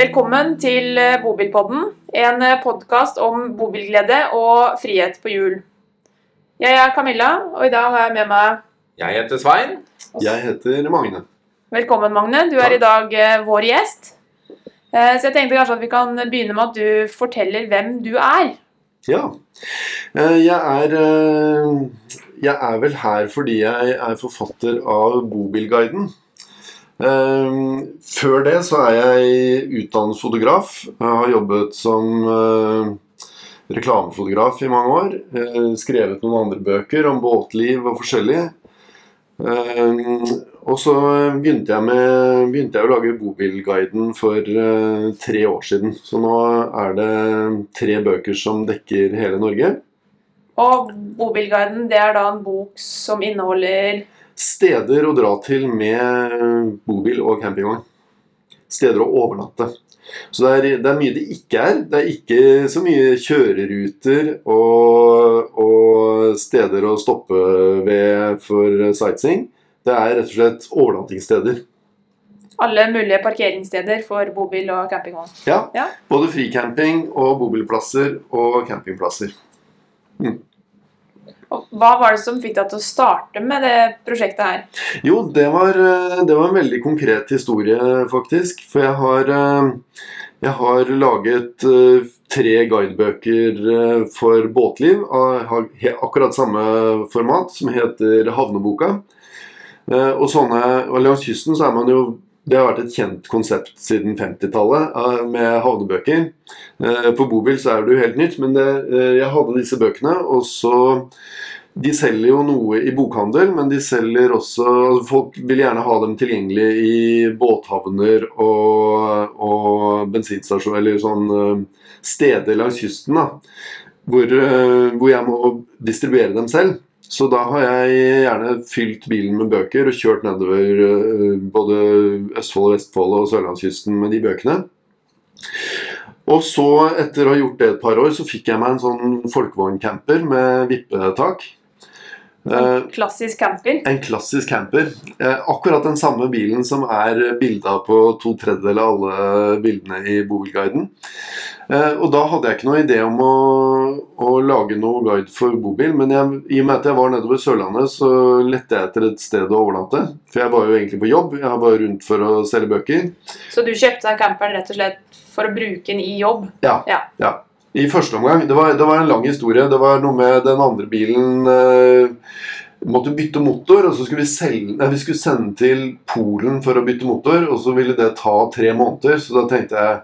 Velkommen til eh, Bobilpodden, en podkast om bobilglede og frihet på hjul. Jeg er Camilla, og i dag har jeg med meg Jeg heter Svein. Jeg heter Magne. Velkommen, Magne. Du er i dag eh, vår gjest. Eh, Så jeg tenkte kanskje at vi kan begynne med at du forteller hvem du er. Ja. Eh, Jeg er, eh, jeg er vel her fordi jeg er forfatter av Bobilguiden. Eh, Før det så er jeg utdannet fotograf. Jeg har jobbet som eh, reklamefotograf i mange år. Eh, Skrevet noen andre bøker om båtliv og forskjellig. Eh, Og så begynte jeg, med, begynte jeg å lage Bobilguiden for eh, tre år siden. Så nå er det tre bøker som dekker hele Norge. Og Bobilguiden det er da en bok som inneholder Steder å dra til med bobil og campingvogn. Steder å overnatte. Så det er, det er mye det ikke er. Det er ikke så mye kjøreruter og, og steder å stoppe ved for sightseeing. Det er rett og slett overnattingssteder. alle mulige parkeringssteder for bobil og campingvogn. Ja, Ja. Både fricamping og bobilplasser og campingplasser. Og hva var det som fikk deg til å starte med det prosjektet her? Jo, det var, eh, det var en veldig konkret historie, faktisk. For jeg har, eh, jeg har laget eh, tre guidebøker for båtliv av akkurat samme format, som heter Havneboka. Og sånne, og langs kysten så er man jo det har vært et kjent konsept siden 50-tallet eh, med havnebøker. Eh, På bobil så er det jo helt nytt, men det, eh, jeg hadde disse bøkene, og så De selger jo noe i bokhandel, men de selger også altså Folk vil gjerne ha dem tilgjengelig i båthavner og, og bensinstasjoner, eller sånn steder langs kysten, da. Hvor, hvor jeg må distribuere dem selv. Så da har jeg gjerne fylt bilen med bøker og kjørt nedover eh, både Østfold, Vestfold og Sørlandskysten med de bøkene. Og så, etter å ha gjort det et par år, så fikk jeg meg en sånn folkevogncamper med vippetak. Eh, Klassisk camper. en klassisk camper. Eh, akkurat den samme bilen som er bilda på to tredjedeler av alle bildene i Bobilguiden. Eh, og da hadde jeg ikke noe idé om å, å lage noe guide for bobil, men jeg, i og med at jeg var nedover Sørlandet, så lette jeg etter et sted å overnatte. For jeg var jo egentlig på jobb, jeg var rundt for å selge bøker. Så du kjøpte deg camperen rett og slett for å bruke den i jobb? Ja. Ja. ja. I første omgang. Det var, det var en lang historie. Det var noe med den andre bilen eh, måtte bytte motor, og så skulle vi, selge, nei, vi skulle sende til Polen for å bytte motor, og så ville det ta tre måneder. Så da tenkte jeg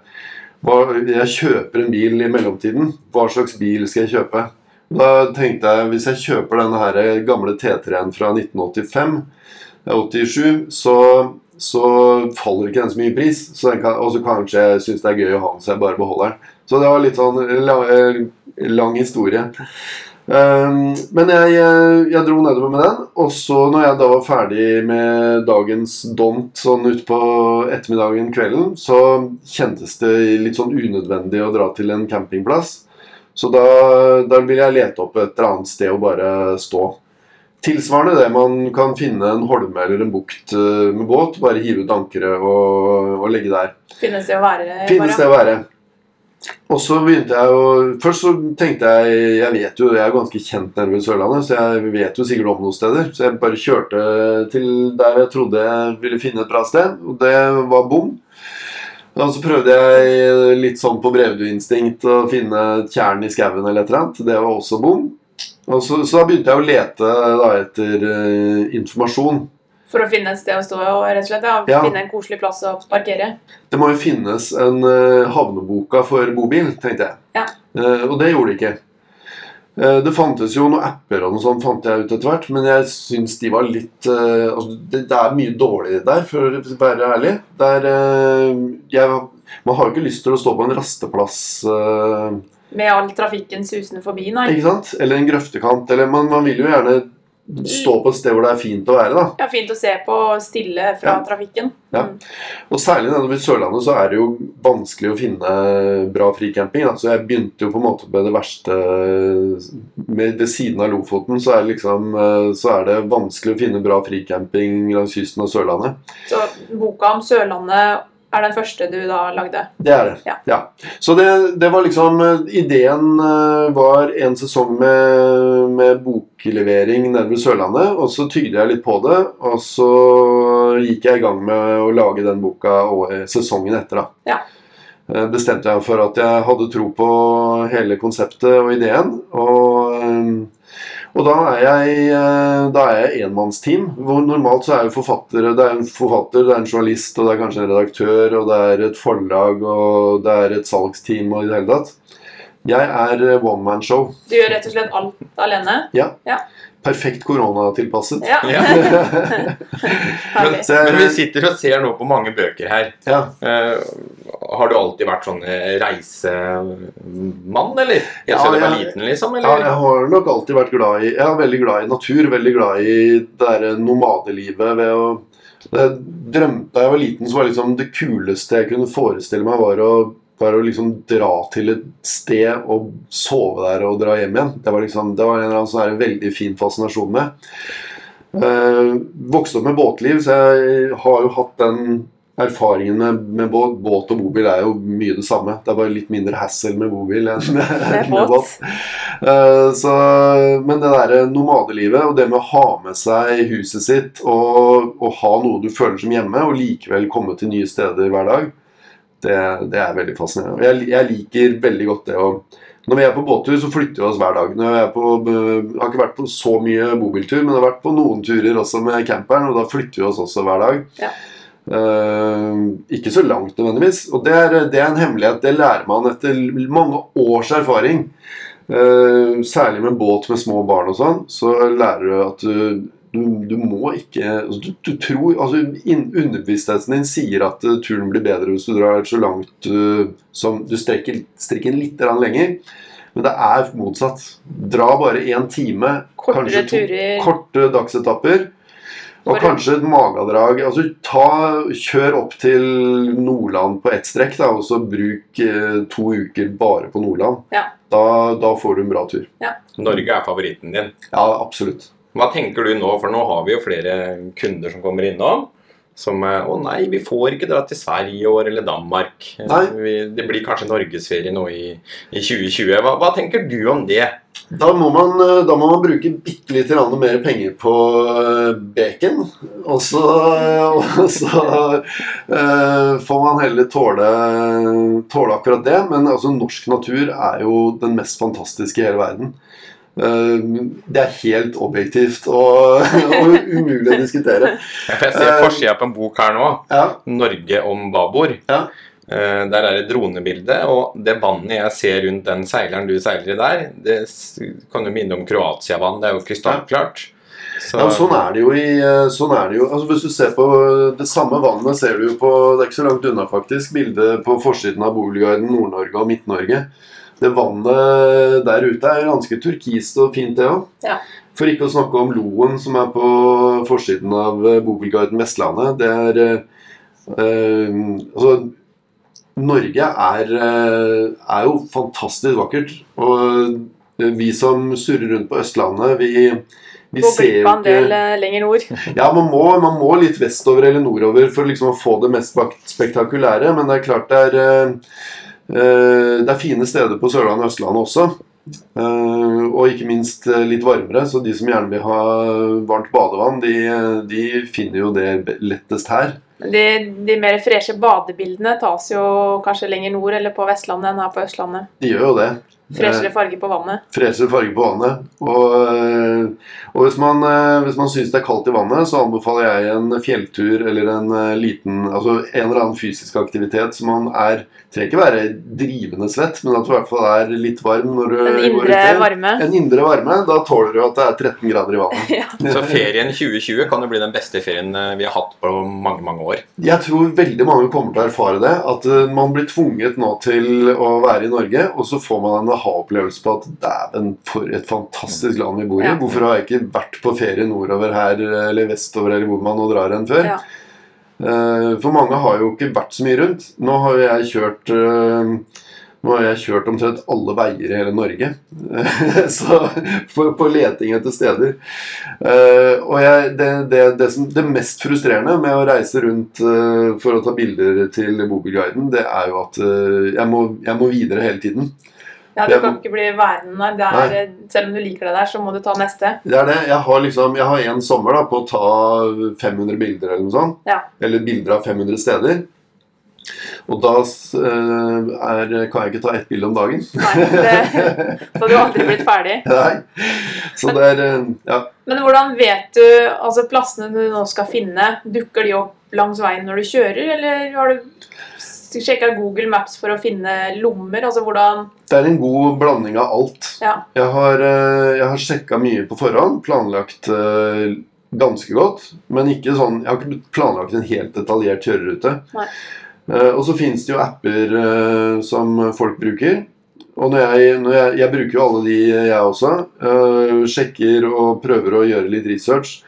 jeg kjøper en bil i mellomtiden. Hva slags bil skal jeg kjøpe? Da tenkte jeg hvis jeg kjøper denne her gamle T3-en fra 1985, er 87, så, så faller ikke den så mye i pris. Så kan, og så kanskje jeg syns det er gøy å ha den, så jeg bare beholder den. Så det var litt sånn lang, lang historie. Um, men jeg, jeg dro nedover med den, og så når jeg da var ferdig med dagens dont sånn utpå ettermiddagen, kvelden, så kjentes det litt sånn unødvendig å dra til en campingplass. Så da, da vil jeg lete opp et eller annet sted å bare stå. Tilsvarende det man kan finne en holme eller en bukt eh, med båt, bare hive ut ankeret og, og legge der. Finnes det å være Finnes bare? det å være. Og så begynte jeg å Først så tenkte jeg Jeg vet jo, jeg er ganske kjent nede ved Sørlandet, så jeg vet jo sikkert om noen steder. Så jeg bare kjørte til der jeg trodde jeg ville finne et bra sted, og det var bom. Og så prøvde jeg litt sånn på brevduinstinkt å finne et i skauen eller et eller annet. Det var også bom. Og så, så da begynte jeg å lete da, etter uh, informasjon. For å finne et sted å stå og rett og slett ja, Ja. finne en koselig plass å parkere? Det må jo finnes en uh, havneboka for bobil, tenkte jeg. Ja. Uh, og det gjorde det ikke. Uh, det fantes jo noen apper og noe sånt, fant jeg ut etter hvert, men jeg syns de var litt altså, det, det er mye dårlig der, for å være ærlig. Er, eh, jeg, man har jo ikke lyst til å stå på en rasteplass Med all trafikken susende forbi, nei. ikke sant? eller en grøftekant. Eller man, man vil jo gjerne stå på et sted hvor det er fint å være. da. Ja, Fint å se på stille fra Ja. trafikken. Ja. Mm. Og særlig nede ved Sørlandet så er det jo vanskelig å finne bra fricamping. Da. Så jeg begynte jo på en måte med det verste med, Ved siden av Lofoten så er, liksom, eh, så er det vanskelig å finne bra fricamping langs kysten av Sørlandet. Så boka om Sørlandet er den første du da lagde. Det er det. Ja. Så det, det var liksom eh, Ideen eh, var en sesong med, med boklevering nede ved Sørlandet. Og så tygde jeg litt på det, og så gikk jeg i gang med å lage den boka sesongen etter. da. Ja. Eh, Bestemte jeg for at jeg hadde tro på hele konseptet og ideen. Og, og da er jeg, eh, da er jeg enmannsteam. hvor Normalt så er jo forfattere Det er en forfatter, det er en journalist, og det er kanskje en redaktør, og det er et forlag, og det er et salgsteam og i det hele tatt. Jeg er eh, one man show. Du gjør rett og slett alt alene. Perfekt koronatilpasset. Ja. Ja. Herlig. Men vi sitter og ser nå på mange bøker her. Ja. Uh, har du alltid vært sånn eh, reisemann, eller? Jeg Ja, du var jeg- liten, liksom? Ja, jeg har nok alltid vært glad i Jeg er veldig glad i natur, veldig glad i det derre nomadelivet ved å det, drømte, Da jeg var liten, så var liksom det kuleste jeg kunne forestille meg, var å, var å liksom dra til et sted og sove der og dra hjem igjen. Det var liksom, det var en eller annen sånn en veldig fin fascinasjon med. Eh, vokste opp med båtliv, så jeg har jo hatt den erfaringen med, med båt. Båt og bobil er jo mye det samme. Det er bare litt mindre hassle med bobil enn Med båt. Eh, Så, men det derre nomadelivet og det med å ha med seg huset sitt og, og ha noe du føler som hjemme, og likevel komme til nye steder hver dag, det, det er veldig fascinerende. Jeg, jeg liker veldig godt det å Når vi er på båttur, så flytter vi oss hver dag. Når jeg, på, jeg har ikke vært på så mye bobiltur, men jeg har vært på noen turer også med camperen, og da flytter vi oss også hver dag. Ja. Uh, ikke så langt nødvendigvis. Og det er, det er en hemmelighet. Det lærer man etter mange års erfaring. Uh, særlig med båt med små barn og sånn, så lærer du at du, du, du må ikke altså, du, du tror, altså Underbevisstheten din sier at uh, turen blir bedre hvis du drar så langt uh, som Du strekker, strekker litt lenger. Men det er motsatt. Dra bare én time, Kortere kanskje to turer. korte dagsetapper. Og kanskje et magedrag. Altså, ta, kjør opp til Nordland på ett strekk, da, og så bruk eh, to uker bare på Nordland. Ja. Da, da får du en bra tur. Norge er favoritten din. Ja, absolutt. Hva tenker du nå, for nå har vi jo flere kunder som kommer innom. Som eh, 'Å nei, vi får ikke dra til Sverige i år, eller Danmark'. Vi, det blir kanskje norgesferie nå i, i 2020. Hva, hva tenker du om det? Da må man, eh, da må man bruke bitte litt grann mer penger på eh, bacon. Og så, og så uh, får man heller tåle, tåle akkurat det. Men altså, norsk natur er jo den mest fantastiske i hele verden. Eh, det er helt objektivt og, og umulig å diskutere. Jeg ser Eh, forsida på en bok her nå. Ja, 'Norge om babord'. Ja. Eh, Der er det dronebilde, og det vannet jeg ser rundt den seileren du seiler i der, det kan jo minne om Kroatia-vann. Det er jo krystallklart. Så, Ja, sånn er det jo i sånn er det jo, altså Hvis du ser på det samme vannet, ser du jo på Det er ikke så langt unna, faktisk. Bildet på forsiden av Boligguiden Nord-Norge og Midt-Norge. Det vannet der ute er ganske turkist og fint, det òg. Ja. For ikke å snakke om Loen, som er på forsiden av eh, Bobilguiden Vestlandet. Det er eh, eh, Altså Norge er, eh, er jo fantastisk vakkert. Og vi som surrer rundt på Østlandet, vi, vi ser jo ikke lenger nord. Ja, man må, man må litt vestover eller nordover for liksom å få det mest spektakulære. Men det er klart det er, eh, det er fine steder på Sørlandet og Østlandet også. Eh, og ikke minst eh, litt varmere, så de som gjerne vil ha varmt badevann, de, de finner jo det lettest her. De, de mer freshe badebildene tas jo kanskje lenger nord eller på Vestlandet enn her på Østlandet. De gjør jo det. Freshere farge på vannet. freshere farge på vannet. Og, øh, og hvis man, øh, hvis man syns det er kaldt i vannet, så anbefaler jeg en fjelltur eller en liten Altså en eller annen fysisk aktivitet som man er Trenger ikke være drivende svett, men at du i hvert fall er litt varm når du en går indre uti. varme. En indre varme. Da tåler du at det er 13 grader i vannet. Ja. så ferien 2020 kan jo bli den beste ferien eh, vi har hatt på mange, mange år. Jeg tror veldig mange kommer til å erfare det. At man blir tvunget nå til å være i Norge, og så får man en aha-opplevelse på at dæven, for et fantastisk land vi bor i. Ja. Hvorfor har jeg ikke vært på ferie nordover her eller vestover eller hvor man nå drar hen før? Ja. Eh, For mange har jo ikke vært så mye rundt. Nå har jo jeg kjørt eh, Nå har jeg kjørt omtrent alle veier i hele Norge så, på, på leting etter steder. Eh, og jeg, det, det, det, som, det mest frustrerende med å reise rundt for å ta bilder til Bobilguiden, det er jo at jeg, må, jeg må videre hele tiden. Ja, Du kan ikke bli værende der. Er, selv om du liker det der, så må du ta neste. Det er det. Jeg har liksom, jeg har en sommer da, på å ta 500 bilder eller noe sånt. Ja. Eller bilder av 500 steder. Og da eh, er, kan jeg ikke ta ett bilde om dagen. Nei, det, så du har aldri blitt ferdig. Nei. Så det er eh, Ja. Men hvordan vet du altså plassene du nå skal finne? Dukker de opp langs veien når du kjører, eller har du sjekka Google Maps for å finne lommer? Altså hvordan Det er en god blanding av alt. Ja. Jeg har, eh, jeg har sjekka mye på forhånd. Planlagt eh, ganske godt. Men ikke sånn, jeg har ikke planlagt en helt detaljert kjørerute. Nei. Eh, og så fins det jo apper som folk bruker. Og når jeg, når jeg, jeg bruker jo alle de, jeg også. sjekker og prøver å gjøre litt research.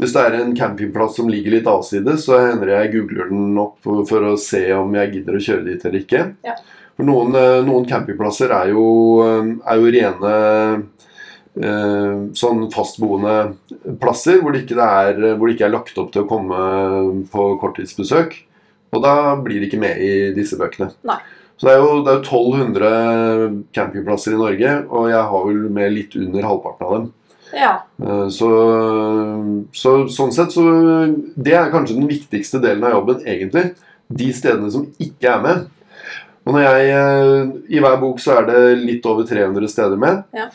Hvis det er en campingplass som ligger litt avsides, så hender jeg googler den opp for å se om jeg gidder å kjøre dit eller ikke. Ja. For noen, eh, noen campingplasser er jo, eh, er jo rene eh, sånn fastboende plasser hvor det, er, hvor det ikke er lagt opp til å komme på korttidsbesøk. Og da blir det ikke med i disse bøkene. Nei. Så det er, jo, det er jo 1200 campingplasser i Norge, og jeg har vel med litt under halvparten av dem. Ja. Eh, Så, så sånn sett så Det er kanskje den viktigste delen av jobben, egentlig. De stedene som ikke er med. Og når jeg, eh, I hver bok så er det litt over 300 steder med. Ja.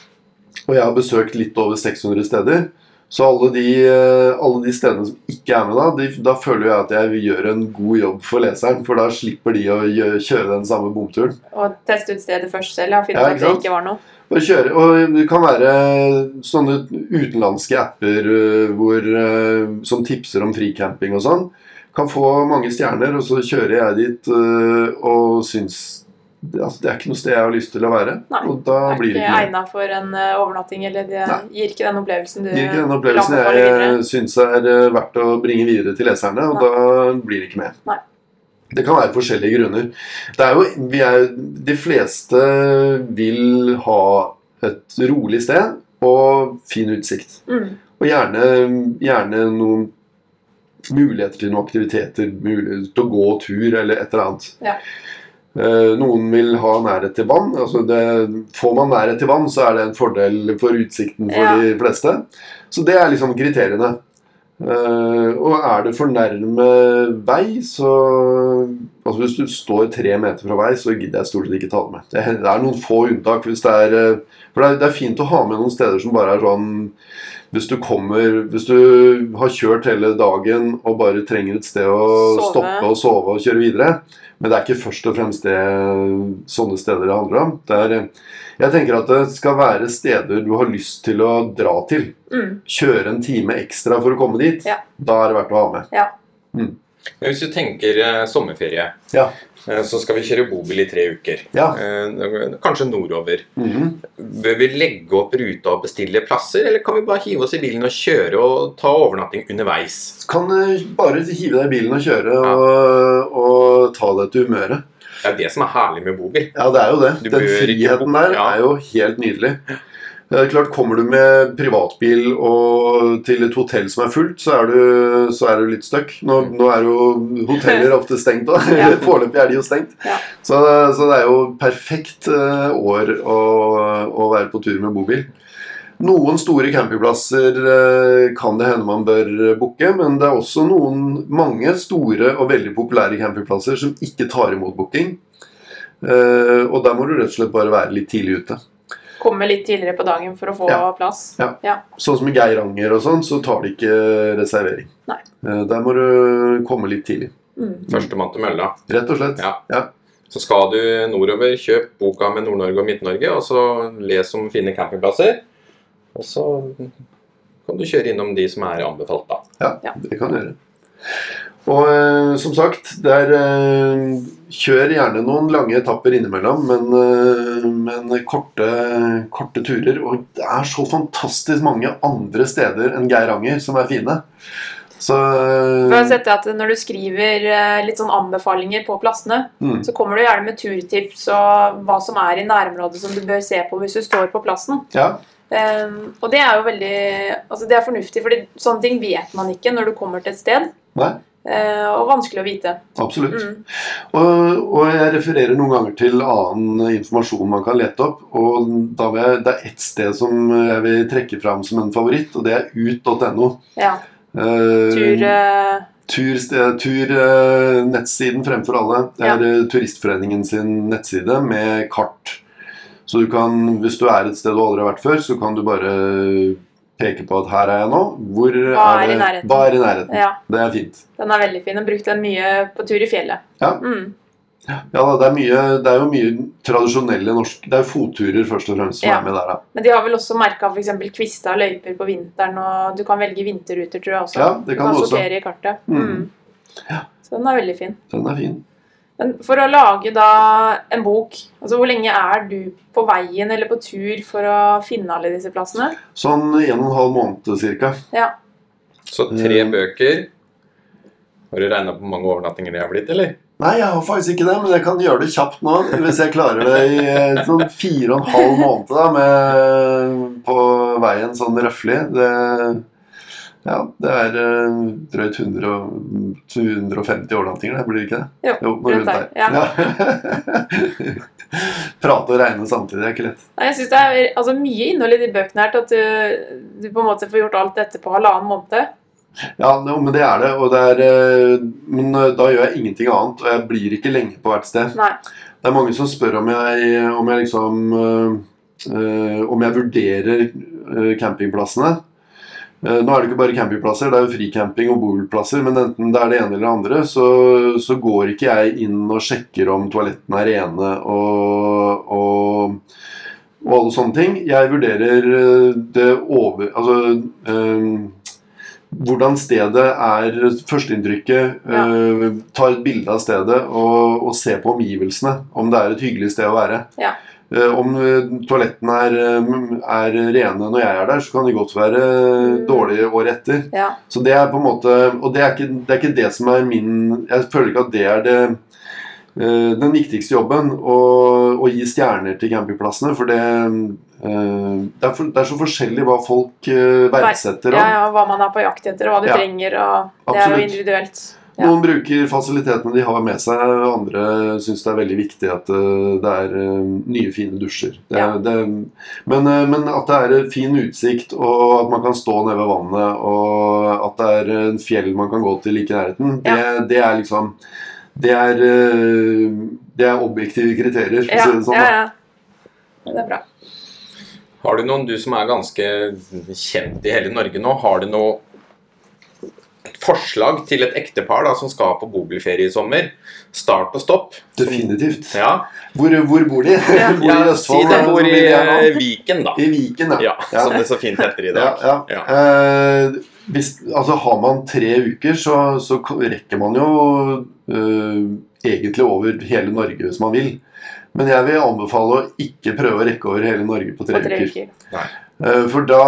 Og jeg har besøkt litt over 600 steder. Så alle de, eh, alle de stedene som ikke er med da, de, da føler jeg at jeg gjør en god jobb for leseren. For da slipper de å kjøre den samme bomturen. Og teste ut stedet først selv Ja, finne Ja, ut at det ikke var noe. Bare kjøre, og Det kan være sånne utenlandske apper øh, hvor, øh, som tipser om fricamping og sånn. Kan få mange stjerner, og så kjører jeg dit og syns altså, Det er ikke noe sted jeg har lyst til å være. Nei, og da Det er blir det ikke det. egna for en uh, overnatting, eller det Nei. gir ikke den opplevelsen du Det gir ikke den opplevelsen anbefale jeg syns er uh, verdt å bringe videre til leserne, og Nei. da blir det ikke med. Nei. Det kan være forskjellige grunner. Det er jo, vi er, de fleste vil ha et rolig sted og fin utsikt. Mm. Og gjerne, gjerne noen muligheter til noen aktiviteter, muligheter til å gå tur eller et eller annet. Ja. Eh, Noen vil ha nærhet til vann. Altså det, får man nærhet til vann, så er det en fordel for utsikten for Ja. de fleste. Så det er liksom kriteriene. Eh, og er det for nærme vei, så Altså Hvis du står tre meter fra vei, så gidder jeg stort sett ikke ta det med. Det er, noen få unntak. hvis det er eh, For det er, det er fint å ha med noen steder som bare er sånn hvis du kommer Hvis du har kjørt hele dagen og bare trenger et sted å Sove. stoppe og sove og kjøre videre Men det er ikke først og fremst det sånne steder det handler om. Det er, jeg tenker at det skal være steder du har lyst til å dra til. Mm. Kjøre en time ekstra for å komme dit. Ja. Da er det verdt å ha med. Men hvis du tenker eh, sommerferie, Ja. Eh, så skal vi kjøre bobil i tre uker. Ja. Eh, kanskje nordover. Mhm. Bør vi legge opp ruta og bestille plasser, eller kan vi bare hive oss i bilen og kjøre og ta overnatting underveis? Kan du bare hive deg i bilen og kjøre og, og ta deg til humøret. Det er det som er herlig med bobil. Ja, det er jo det. Du Den friheten der ja. er jo helt nydelig. Det er klart, Kommer du med privatbil og til et hotell som er fullt, så er du, så er du litt stuck. Nå, nå er jo hoteller ofte stengt da. Ja. Foreløpig er de jo stengt. Ja. Så, så det er jo perfekt eh, år å, å være på tur med bobil. Noen store campingplasser eh, kan det hende man bør booke, men det er også noen mange store og veldig populære campingplasser som ikke tar imot booking. Eh, og der må du rett og slett bare være litt tidlig ute. Komme litt tidligere på dagen for å få Ja. plass. Ja. Sånn som i Geiranger og sånn, så tar de ikke reservering. Nei. Eh, der må du komme litt tidlig. Mm. Førstemann til mølla. Rett og slett. Ja. Ja. Så skal du nordover, kjøp boka med Nord-Norge og Midt-Norge, og så les om fine campingplasser. Og så kan du kjøre innom de som er anbefalt, da. Ja, Ja. det kan du gjøre. Og eh, som sagt, det er, eh, kjør gjerne noen lange etapper innimellom, men, eh, men korte, korte turer. Og det er så fantastisk mange andre steder enn Geiranger som er fine. Så For jeg har sett at Når du skriver eh, litt sånn anbefalinger på plassene, mm, så kommer du gjerne med turtips og hva som er i nærområdet som du bør se på hvis du står på plassen. Ja. Um, og det er jo veldig altså det er fornuftig, fordi sånne ting vet man ikke når du kommer til et sted. Nei. Eh, og vanskelig å vite. Absolutt. Mm. Og, og jeg refererer noen ganger til annen informasjon man kan lete opp. Og jeg, det er ett sted som jeg vil trekke fram som en favoritt, og det er ut.no. Ja. Uh, Tur eh, Tursted- Turnettsiden fremfor alle. Det er ja. Turistforeningen sin nettside med kart. Så du kan, hvis du er et sted du aldri har vært før, så kan du bare peke på at her er jeg nå. Hvor Hva er i det, nærheten? Hva er i nærheten? Ja, Det er fint. den er veldig fin. Jeg brukte den mye på tur i fjellet. Ja. Mm. Ja, det, er mye, det er jo mye tradisjonelle norsk Det er jo fotturer først og fremst som Ja. er med der, da. Men de har vel også merka f.eks. kvista løyper på vinteren, og du kan velge vinterruter, tror jeg også. Ja, det kan du du kan også. sortere i kartet. Mm. Mm. Så den er veldig fin. Den er fin. Men for å lage da en bok, altså hvor lenge er du på veien eller på tur for å finne alle disse plassene? Sånn en og en halv måned cirka. Ja. Så tre Mm. bøker. Har du regna på hvor mange overnattinger det har blitt, eller? Nei, jeg har faktisk ikke det, men jeg kan gjøre det kjapt nå. Hvis jeg klarer det i eh, sånn fire og en halv måned da, med, på veien sånn røffelig. Det, ja, det er eh, drøyt 100 250 overnattinger, det blir det ikke det? Jo, jo rundt der, ja. Ja. Prate og regne samtidig er ikke lett. Nei, jeg synes det er altså, mye innhold i de bøkene her til at du, du på en måte får gjort alt dette på halvannen måned. Ja, no, men det er det. Og det er, eh, men eh, da gjør jeg ingenting annet, og jeg blir ikke lenge på hvert sted. Nei. Det er mange som spør om jeg, om jeg liksom øh, Om jeg vurderer campingplassene. Eh, nå er det ikke bare campingplasser, det er jo fricamping og boligplasser. Men enten det er det ene eller det andre, så, så går ikke jeg inn og sjekker om toalettene er rene og, og, og alle sånne ting. Jeg vurderer øh, det over Altså øh, hvordan stedet er førsteinntrykket. Ja. øh, ta et bilde av stedet og, og se på omgivelsene. Om det er et hyggelig sted å være. Ja. Eh, om øh, toalettene er, øh, er rene når jeg er der, så kan de godt være Mm. dårlige året etter. Ja. Så det er på en måte Og det er ikke det, er ikke det som er min Jeg føler ikke at det er det den viktigste jobben. Å, å gi stjerner til campingplassene. For det, det, er for, det er så forskjellig hva folk verdsetter. Ja, ja, hva man er på jakt etter, og hva du Ja. trenger. og Det er jo individuelt. Noen bruker fasilitetene de har med seg, andre syns det er veldig viktig at øh, det er øh, nye, fine dusjer. Det, Ja. det, men, øh, men at det er fin utsikt, og at man kan stå nede ved vannet, og at det er en fjell man kan gå til like i nærheten, det, det er liksom det er, det er objektive kriterier, for å Ja, si det sånn. ja, ja. Det er bra. Har du noen, du som er ganske kjent i hele Norge nå, har du noe forslag til et ektepar da, som skal på bobilferie i sommer? Start og stopp. Definitivt. Ja, Hvor, hvor bor de? Ja. bor de i Østfold? si de bor i eh, Viken, da. I Viken, da. Ja, Ja. Som det så fint heter i dag. ja. Ja. Eh, hvis, altså har man tre uker, så, så rekker man jo eh, egentlig over hele Norge hvis man vil. Men jeg vil anbefale å ikke prøve å rekke over hele Norge på tre, På tre uker. uker. Eh, for da,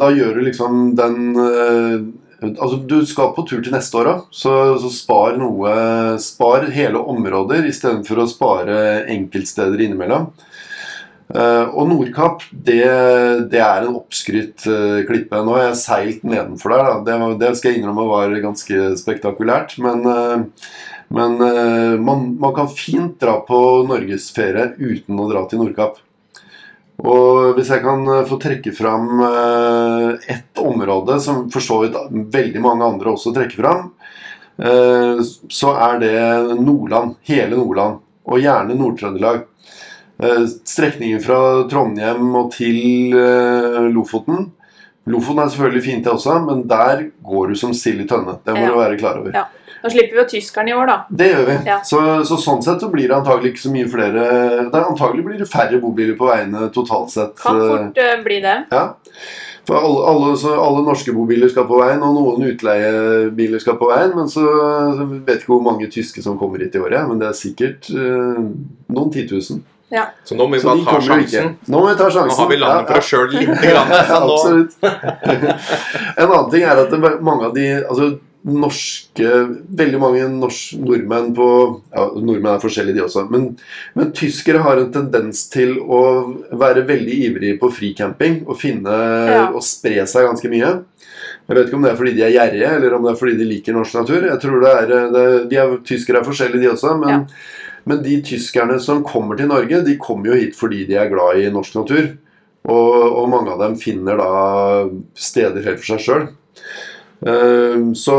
da gjør du liksom den eh, Altså, du skal på tur til neste år òg, så, så spar noe Spar hele områder istedenfor å spare enkeltsteder innimellom. Uh, og Nordkapp, det, det er en oppskrytt uh, klippe. Nå har jeg seilt nedenfor der. Det, det skal jeg innrømme var ganske spektakulært. Men, uh, men man, man kan fint dra på norgesferie uten å dra til Nordkapp. Og hvis jeg kan eh, få trekke fram eh, ett område som for så vidt veldig mange andre også trekker fram, eh, så er det Nordland. Hele Nordland. Og gjerne Nord-Trøndelag. Strekningen fra Trondheim og til Lofoten. Lofoten er selvfølgelig fint, det også, men der går du som sild i tønne. Det må Ja. du være klar over. Ja. Nå slipper vi jo tyskerne i år, da. Det gjør vi. Ja. Så, så sånn sett så blir det antagelig ikke så mye flere det er Antagelig blir det færre bobiler på veiene totalt sett. Kan eh, fort uh, bli det. Ja. For alle, alle, alle norske bobiler skal på veien, og noen utleiebiler skal på veien. Men så så vet ikke hvor mange tyske som kommer hit i året. Men det er sikkert uh, noen titusen. Ja. Så nå må vi bare ta sjansen. Nå må vi ta sjansen. Nå har vi landet for Ja, oss sjøl lite Grann, ja. Absolutt. en annen ting er at det, mange av de altså, norske Veldig mange norsk, nordmenn på ja, Nordmenn er forskjellige, de også. Men, men tyskere har en tendens til å være veldig ivrige på fricamping og finne Ja. og spre seg ganske mye. Jeg vet ikke om det er fordi de er gjerrige, eller om det er fordi de liker norsk natur. Jeg tror det er, det, de er Tyskere er forskjellige, de også. Men, men de tyskerne som kommer til Norge, de kommer jo hit fordi de er glad i norsk natur. Og, og mange av dem finner da steder helt for seg sjøl. Så,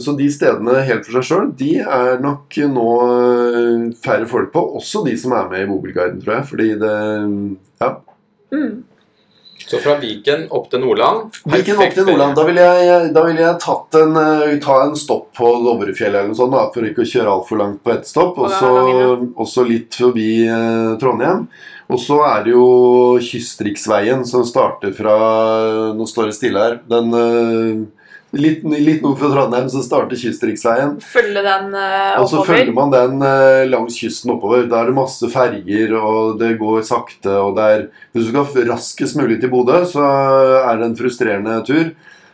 så de stedene helt for seg sjøl, de er nok nå eh, færre folk på. Også de som er med i Bobilguiden, tror jeg. Fordi det Ja. Mm. Så fra Viken opp til Nordland. Viken opp til Nordland. Da ville jeg, da vil jeg tatt en, eh, ta en stopp på Dovrefjell eller noe sånt, da, for ikke å kjøre altfor langt på ett stopp. Og Og så litt forbi eh, Trondheim. Og så er det jo Kystriksveien som starter fra Nå står det stille her. Den eh, Litt, litt nord for Trondheim så starter Kystriksveien. Følge den oppover? Og så følger man den eh, langs kysten oppover. Da er det masse ferger, og det går sakte. og det er, Hvis du skal raskest mulig til Bodø, så er det en frustrerende tur.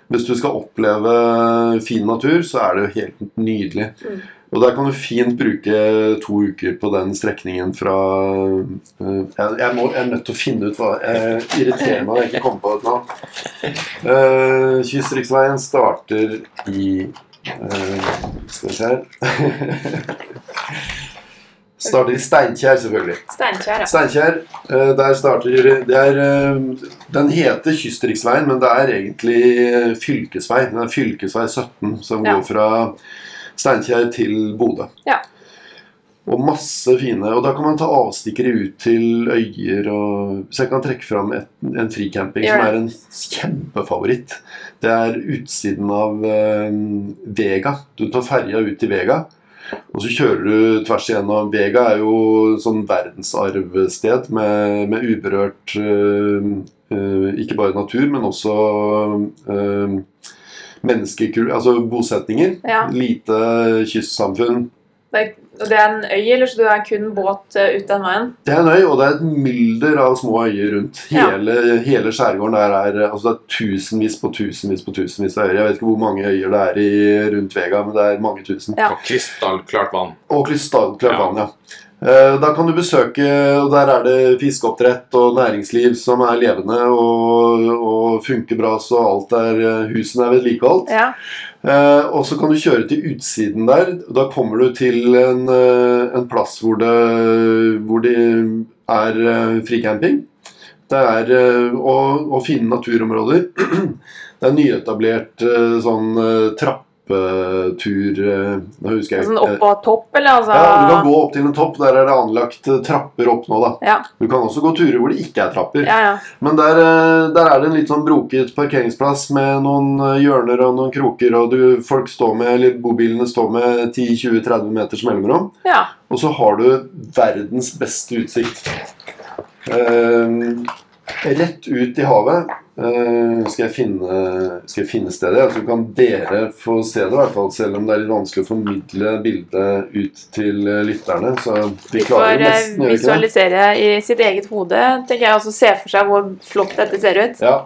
Hvis du skal oppleve fin natur, så er det jo helt nydelig. Mm. Og der kan du fint bruke to uker på den strekningen fra eh, jeg, jeg, må, jeg er nødt til å finne ut hva Jeg irriterer meg når jeg ikke kommer på det nå. Uh, Kystriksveien starter i uh, Skal vi se her Starter i Steinkjer, selvfølgelig. Steinkjer, ja. Steinkjer, uh, der starter det er, eh, Den heter Kystriksveien, men det er egentlig eh, fylkesvei. Den er fylkesvei 17, som Ja. går fra Steinkjer til Bodø. Ja. Og masse fine Og da kan man ta avstikkere ut til øyer og Så jeg kan trekke fram et, en fricamping som er en kjempefavoritt. Det er utsiden av eh, Vega. Du tar ferja ut til Vega. Og så kjører du tvers igjennom Vega er jo sånn verdensarvsted med, med uberørt øh, øh, Ikke bare natur, men også øh, menneskekultur Altså bosetninger. Ja. Lite kystsamfunn. Det er, og det er en øy, eller så det er kun båt eh, ut den veien? Det er en øy, og det er et mylder av små øyer rundt. Ja. Hele, hele skjærgården der er altså det er tusenvis på tusenvis på tusenvis av øyer. Jeg vet ikke hvor mange øyer det er i, rundt Vega, men det er mange tusen. Ja. Og krystallklart vann. Og krystallklart Ja. vann, ja. Eh, Da kan du besøke og Der er det fiskeoppdrett og næringsliv som er levende og, og funker bra, så alt er husene er vedlikeholdt. Ja. Eh, og så kan du kjøre til utsiden der. Da kommer du til en, eh, en plass hvor det, hvor det er eh, fricamping. Det er eh, å, å finne naturområder. Det er nyetablert eh, sånn eh, trappetur eh, Nå husker jeg Sånn opp på topp, eller? Altså, Ja, Du kan gå opp til en topp. Der er det anlagt eh, trapper opp nå. da. Ja. Du kan også gå turer hvor det ikke er trapper. Ja, ja. Men der, eh, der er det en litt sånn broket parkeringsplass med noen eh, hjørner og noen kroker, og du, folk står med, eller bobilene står med 10-20-30 meters mellomrom. ja. Og så har du verdens beste utsikt. Eh, rett ut i havet. uh, skal, jeg finne, skal jeg finne stedet? Så kan dere få se det, i hvert fall, selv om det er litt vanskelig å formidle bildet ut til eh, lytterne. Så vi klarer det eh, nesten, vi får visualisere i sitt eget hode. tenker jeg også Se for seg hvor flott dette ser ut. Ja,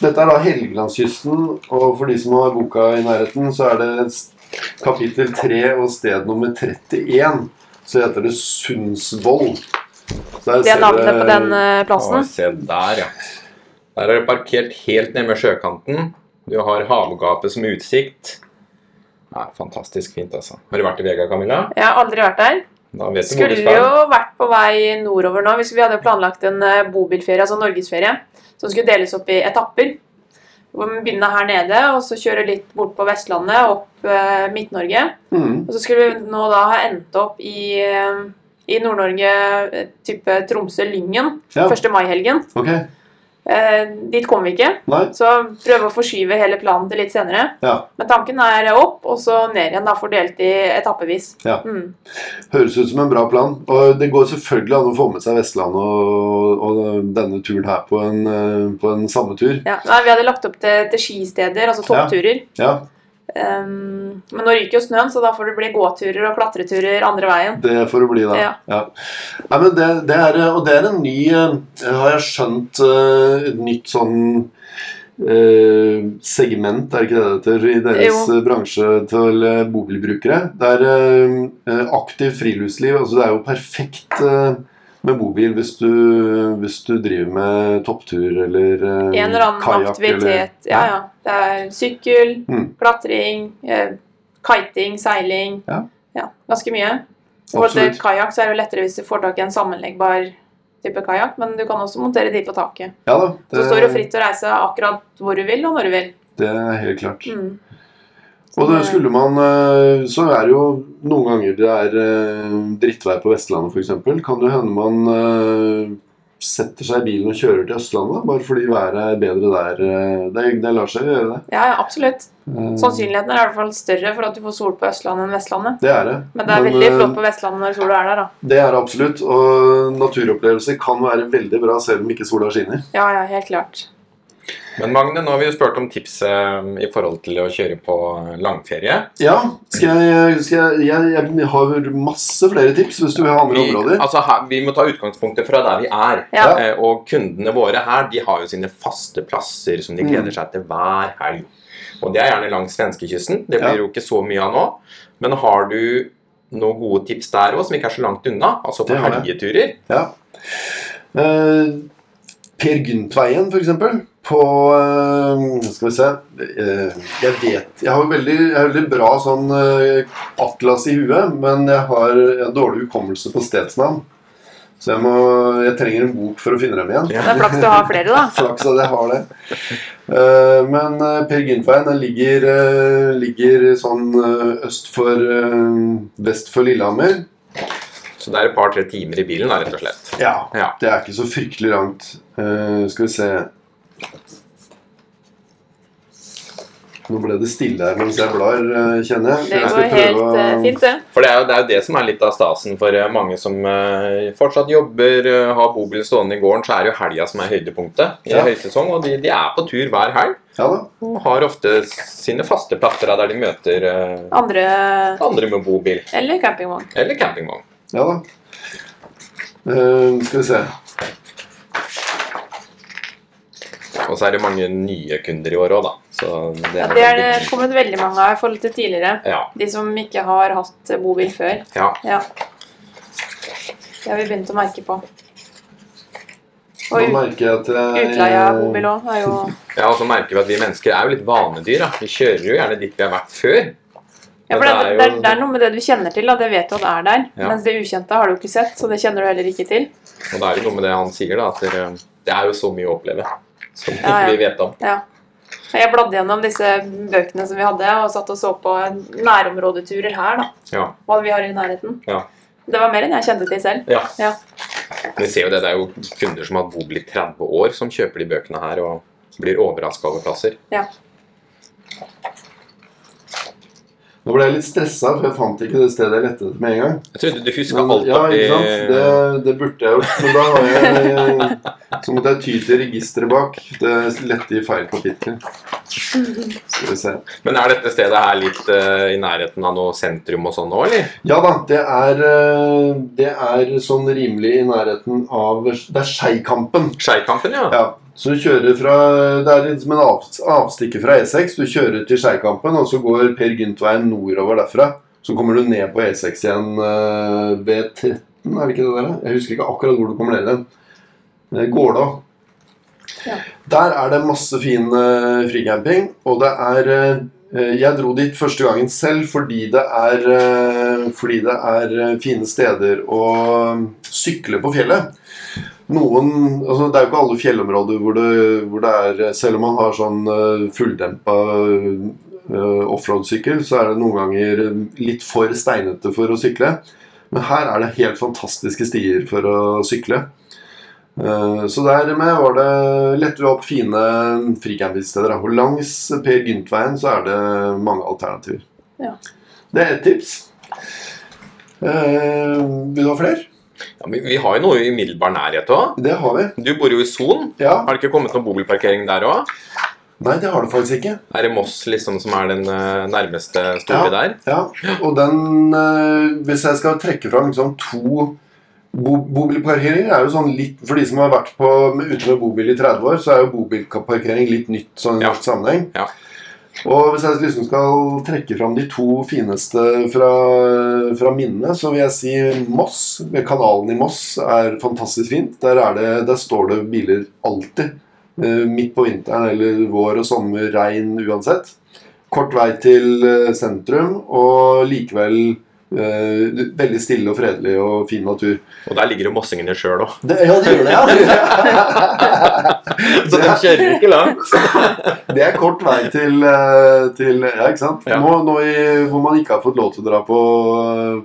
Dette er da Helgelandskysten, og for de som har boka i nærheten, så er det kapittel 3 og sted nummer 31. Så heter det Sundsvoll. Der Det er navnet på den eh, plassen. se der, ja. Der er det parkert helt nede ved sjøkanten. Du har havgapet som utsikt. Nei, fantastisk fint, altså. Har du vært i Vega, Camilla? Jeg har aldri vært der. Da vet du Skulle jo vært på vei nordover nå. Hvis vi hadde planlagt en eh, bobilferie, altså norgesferie, som skulle deles opp i etapper. Hvor vi begynner her nede, og så kjøre litt bort på Vestlandet, opp eh, Midt-Norge. Mm. Og så skulle vi nå da ha endt opp i, i Nord-Norge, eh, type Tromsø-Lyngen, Ja. 1. mai-helgen. Okay. Eh, dit kommer vi ikke, Nei? så prøve å forskyve hele planen til litt senere. Ja. Men tanken er opp, og så ned igjen, da, fordelt i etappevis. Ja. Mm. Høres ut som en bra plan. Og det går selvfølgelig an å få med seg Vestlandet og, og denne turen her på en, eh, på en samme tur. Ja. Nei, vi hadde lagt opp til, til skisteder, altså toppturer. Ja. Um, men nå ryker jo snøen, så da får det bli gåturer og klatreturer andre veien. Det får det bli, da. Ja. Ja. Nei, men det, det er, og det er en ny eh, Har jeg skjønt eh, et nytt sånn eh, segment, er det ikke det det heter, i deres Jo. eh, bransje til eh, bobilbrukere? Det er eh, aktivt friluftsliv. altså Det er jo perfekt eh, med bobil hvis du, hvis du driver med topptur eller kajakk. En eller annen kajak, aktivitet. eller- Ja, ja. Det er sykkel, Mm. klatring, eh, kiting, seiling. Ja. ganske mye. For Absolutt. kajakk er det lettere hvis du får tak i en sammenleggbar type kajakk, men du kan også montere de på taket. Ja da. Så står det fritt til å reise akkurat hvor du vil, og når du vil. Det er helt klart. Mm. Og det skulle man eh, Så er det jo noen ganger det er drittvei drittvær på Vestlandet f.eks. Kan det hende man eh, setter seg i bilen og kjører til Østlandet bare fordi været er bedre der. eh, Det, det lar seg gjøre, det. Ja, ja, absolutt. Eh, Sannsynligheten er i hvert fall større for at du får sol på Østlandet enn Vestlandet. Det er det. Men det er veldig eh, flott på Vestlandet når sola er der, da. Det er det absolutt. Og naturopplevelser kan være veldig bra selv om ikke sola skinner. Ja, ja, helt klart. Men Magne, nå har vi jo spurt om tips eh, i forhold til å kjøre på langferie. Ja, skal jeg, skal jeg, jeg, jeg har masse flere tips hvis du vil ha andre Vi, områder. altså her, vi må ta utgangspunktet fra der vi er. Ja. Eh, og kundene våre her de har jo sine faste plasser som de Mm. gleder seg til hver helg. Og det er gjerne langs svenskekysten. Det blir Ja. jo ikke så mye av nå. Men har du noen gode tips der òg, som ikke er så langt unna? Altså for jeg. helgeturer? Ja. Uh, per Gyntveien, eksempel. På eh, Skal vi se eh, Jeg vet Jeg har veldig, jeg har veldig bra sånn eh, atlas i huet, men jeg har en dårlig hukommelse på stedsnavn. Så jeg, må, jeg trenger en bok for å finne dem igjen. Det er flaks du har flere, da. Flaks at jeg har det. Eh, men Per Gyntveien den ligger, ligger sånn øst for Vest for Lillehammer. Så det er et par-tre timer i bilen, da, rett og slett. Ja. Ja. Det er ikke så fryktelig langt. Eh, skal vi se Nå ble det stille her mens jeg blar, eh, kjenner jeg. Det går helt å- eh, fint, det. For det er, jo, det er jo det som er litt av stasen for eh, mange som fortsatt jobber, har bobil stående i gården, så er det jo helga som er høydepunktet i Ja. høysesong. Og de, de er på tur hver helg Ja da. og har ofte sine faste plasser der de møter Andre andre med bobil Eller campingvogn. eller campingvogn. Ja da. Uh, skal vi se. Og så er det mange nye kunder i år òg, da. Så det Ja, er, det er det veldig- kommet veldig mange av i forhold til tidligere. Ja. De som ikke har hatt bobil før. ja. Ja. Det har vi begynt å merke på. Og ut- merker jeg at jeg utleie av bobil òg er jo ja, og så merker vi at vi mennesker er jo litt vanedyr. da. Vi kjører jo gjerne dit vi har vært før. Ja, for det, det, er, det er noe med det du kjenner til, da. det vet du at det er der. Ja. Mens det ukjente har du ikke sett, så det kjenner du heller ikke til. Og da er det noe med det han sier, da, at det, det er jo så mye å oppleve som Ja, ja. vi vet om. Ja. Jeg bladde gjennom disse bøkene som vi hadde, og satt og så på nærområdeturer her, da. Ja. Hva vi har i nærheten. Ja. Det var mer enn jeg kjente til selv. Ja. Ja. Vi ser jo det, det er jo kunder som har bodd litt i 30 år, som kjøper de bøkene her og blir overraska over plasser. Nå ble jeg litt stressa, for jeg fant ikke det stedet jeg lette etter med en gang. Jeg trodde du huska alt ja, ikke sant? Det, det burde jeg gjort, men da har jeg Så måtte jeg ty til registeret bak. Det lette i feil kapittel. Skal vi se. Men er dette stedet her litt uh, i nærheten av noe sentrum og sånn nå, eller? Ja da, det er, eh, det er sånn rimelig i nærheten av Det er Skeikampen. Skeikampen, ja. Ja, så du kjører fra Det er liksom en av, avstikker fra E6. Du kjører til Skeikampen, og så går Per Gynt-veien nordover derfra. Så kommer du ned på E6 igjen eh, ved 13, er det ikke det der? Jeg husker ikke akkurat hvor du kommer ned igjen. Går Gålå. Ja. Der er det masse fin eh, fricamping, og det er eh, Jeg dro dit første gangen selv fordi det er, eh, fordi det er eh, fine steder å eh, sykle på fjellet. Noen, altså Det er jo ikke alle fjellområder hvor det, hvor det er Selv om man har sånn fulldempa offroad-sykkel, så er det noen ganger litt for steinete for å sykle. Men her er det helt fantastiske stier for å sykle. Eh, Så dermed var det lette vi opp fine fricampingsteder. Og langs Per Gynt-veien så er det mange alternativer. Ja. Det er ett tips. Eh, vil du ha flere? ja men vi har jo noe i umiddelbar nærhet òg. Det har vi. Du bor jo i Son. Ja. Har det ikke kommet noen bobilparkering der òg? Nei, det har det faktisk ikke. Er det Moss liksom som er den eh, nærmeste store Ja. der? Ja, og den Hvis jeg skal trekke fram liksom to bo, Bobilparkeringer er jo sånn litt For de som har vært på, med, ute med bobil i 30 år, så er jo bobilparkering litt nytt sånn i Ja. norsk sammenheng. Ja. Og hvis jeg liksom skal trekke fram de to fineste fra, fra minnet, så vil jeg si Moss. Kanalen i Moss er fantastisk fint. Der, er det, der står det biler alltid. Eh, Midt på vinteren eller vår og sommer, regn uansett. Kort vei til eh, sentrum, og likevel veldig stille og fredelig og fin natur. Og der ligger jo mossingene sjøl òg. Ja, de gjør det, ja! Så de kjører ikke langt. Det er kort vei til, eh, til Ja, ikke sant? Ja. Nå, nå i, hvor man ikke har fått lov til å dra på,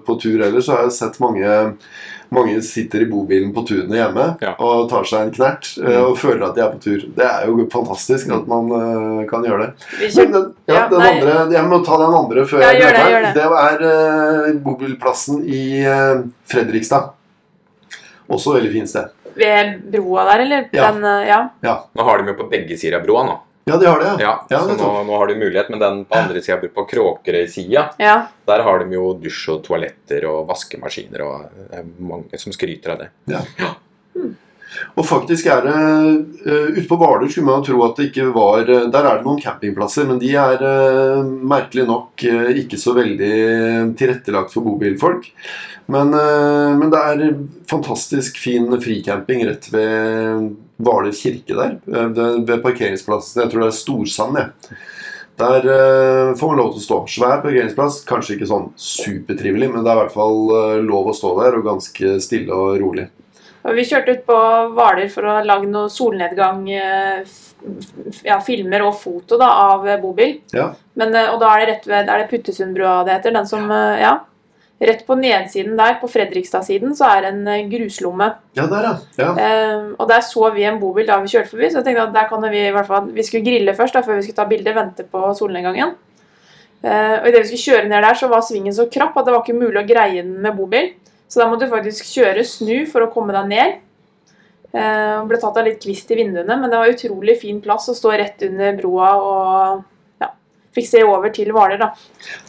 på tur heller, så har jeg sett mange mange sitter i bobilen på tunet hjemme Ja. og tar seg en knert eh, Mm. og føler at de er på tur. Det er jo fantastisk at man uh, kan gjøre det. Men den, ja, Ja, den andre, jeg må ta den andre før Ja, jeg gjør det, glemmer gjør den. Det er uh, bobilplassen i uh, Fredrikstad. Også veldig fint sted. ved broa der, eller? Ja. Den, eh, ja. Nå har de jo på begge sider av broa nå. Ja, de har det. Ja, Ja, så nå, nå har du mulighet, men den på andre sida, på Kråkerøy-sida, ja. der har de jo dusj og toaletter og vaskemaskiner, og det er mange som skryter av det. Og faktisk er det uh, Ute på Hvaler skulle man tro at det ikke var eh, Der er det noen campingplasser, men de er eh, merkelig nok eh, ikke så veldig tilrettelagt for bobilfolk. Men, eh, men det er fantastisk fin fricamping rett ved Hvaler kirke der. eh, ved parkeringsplassen. Jeg tror det er Storsand, jeg. Der eh, får man lov til å stå. Svær parkeringsplass. Kanskje ikke sånn supertrivelig, men det er i hvert fall eh, lov å stå der, og ganske stille og rolig. Og vi kjørte ut på Hvaler for å lage noe solnedgang, eh, ja, filmer og foto da, av eh, bobil. Ja. Men, eh, og da er det rett ved er det Puttesundbrua det heter. Den som, ja. Rett på nedsiden der, på Fredrikstad-siden, så er det en gruslomme. Ja, der, ja. ja. Eh, og der så vi en bobil da vi kjørte forbi, så jeg tenkte at der kan vi i hvert fall Vi skulle grille først da, før vi skulle ta bilde, vente på solnedgangen. Eh, og idet vi skulle kjøre ned der, så var svingen så krapp at det var ikke mulig å greie den med bobil. Så da måtte du faktisk kjøre snu for å komme deg ned. Eh, ble tatt av litt kvist i vinduene, men det var utrolig fin plass å stå rett under broa og ja, fikk se over til Hvaler, da.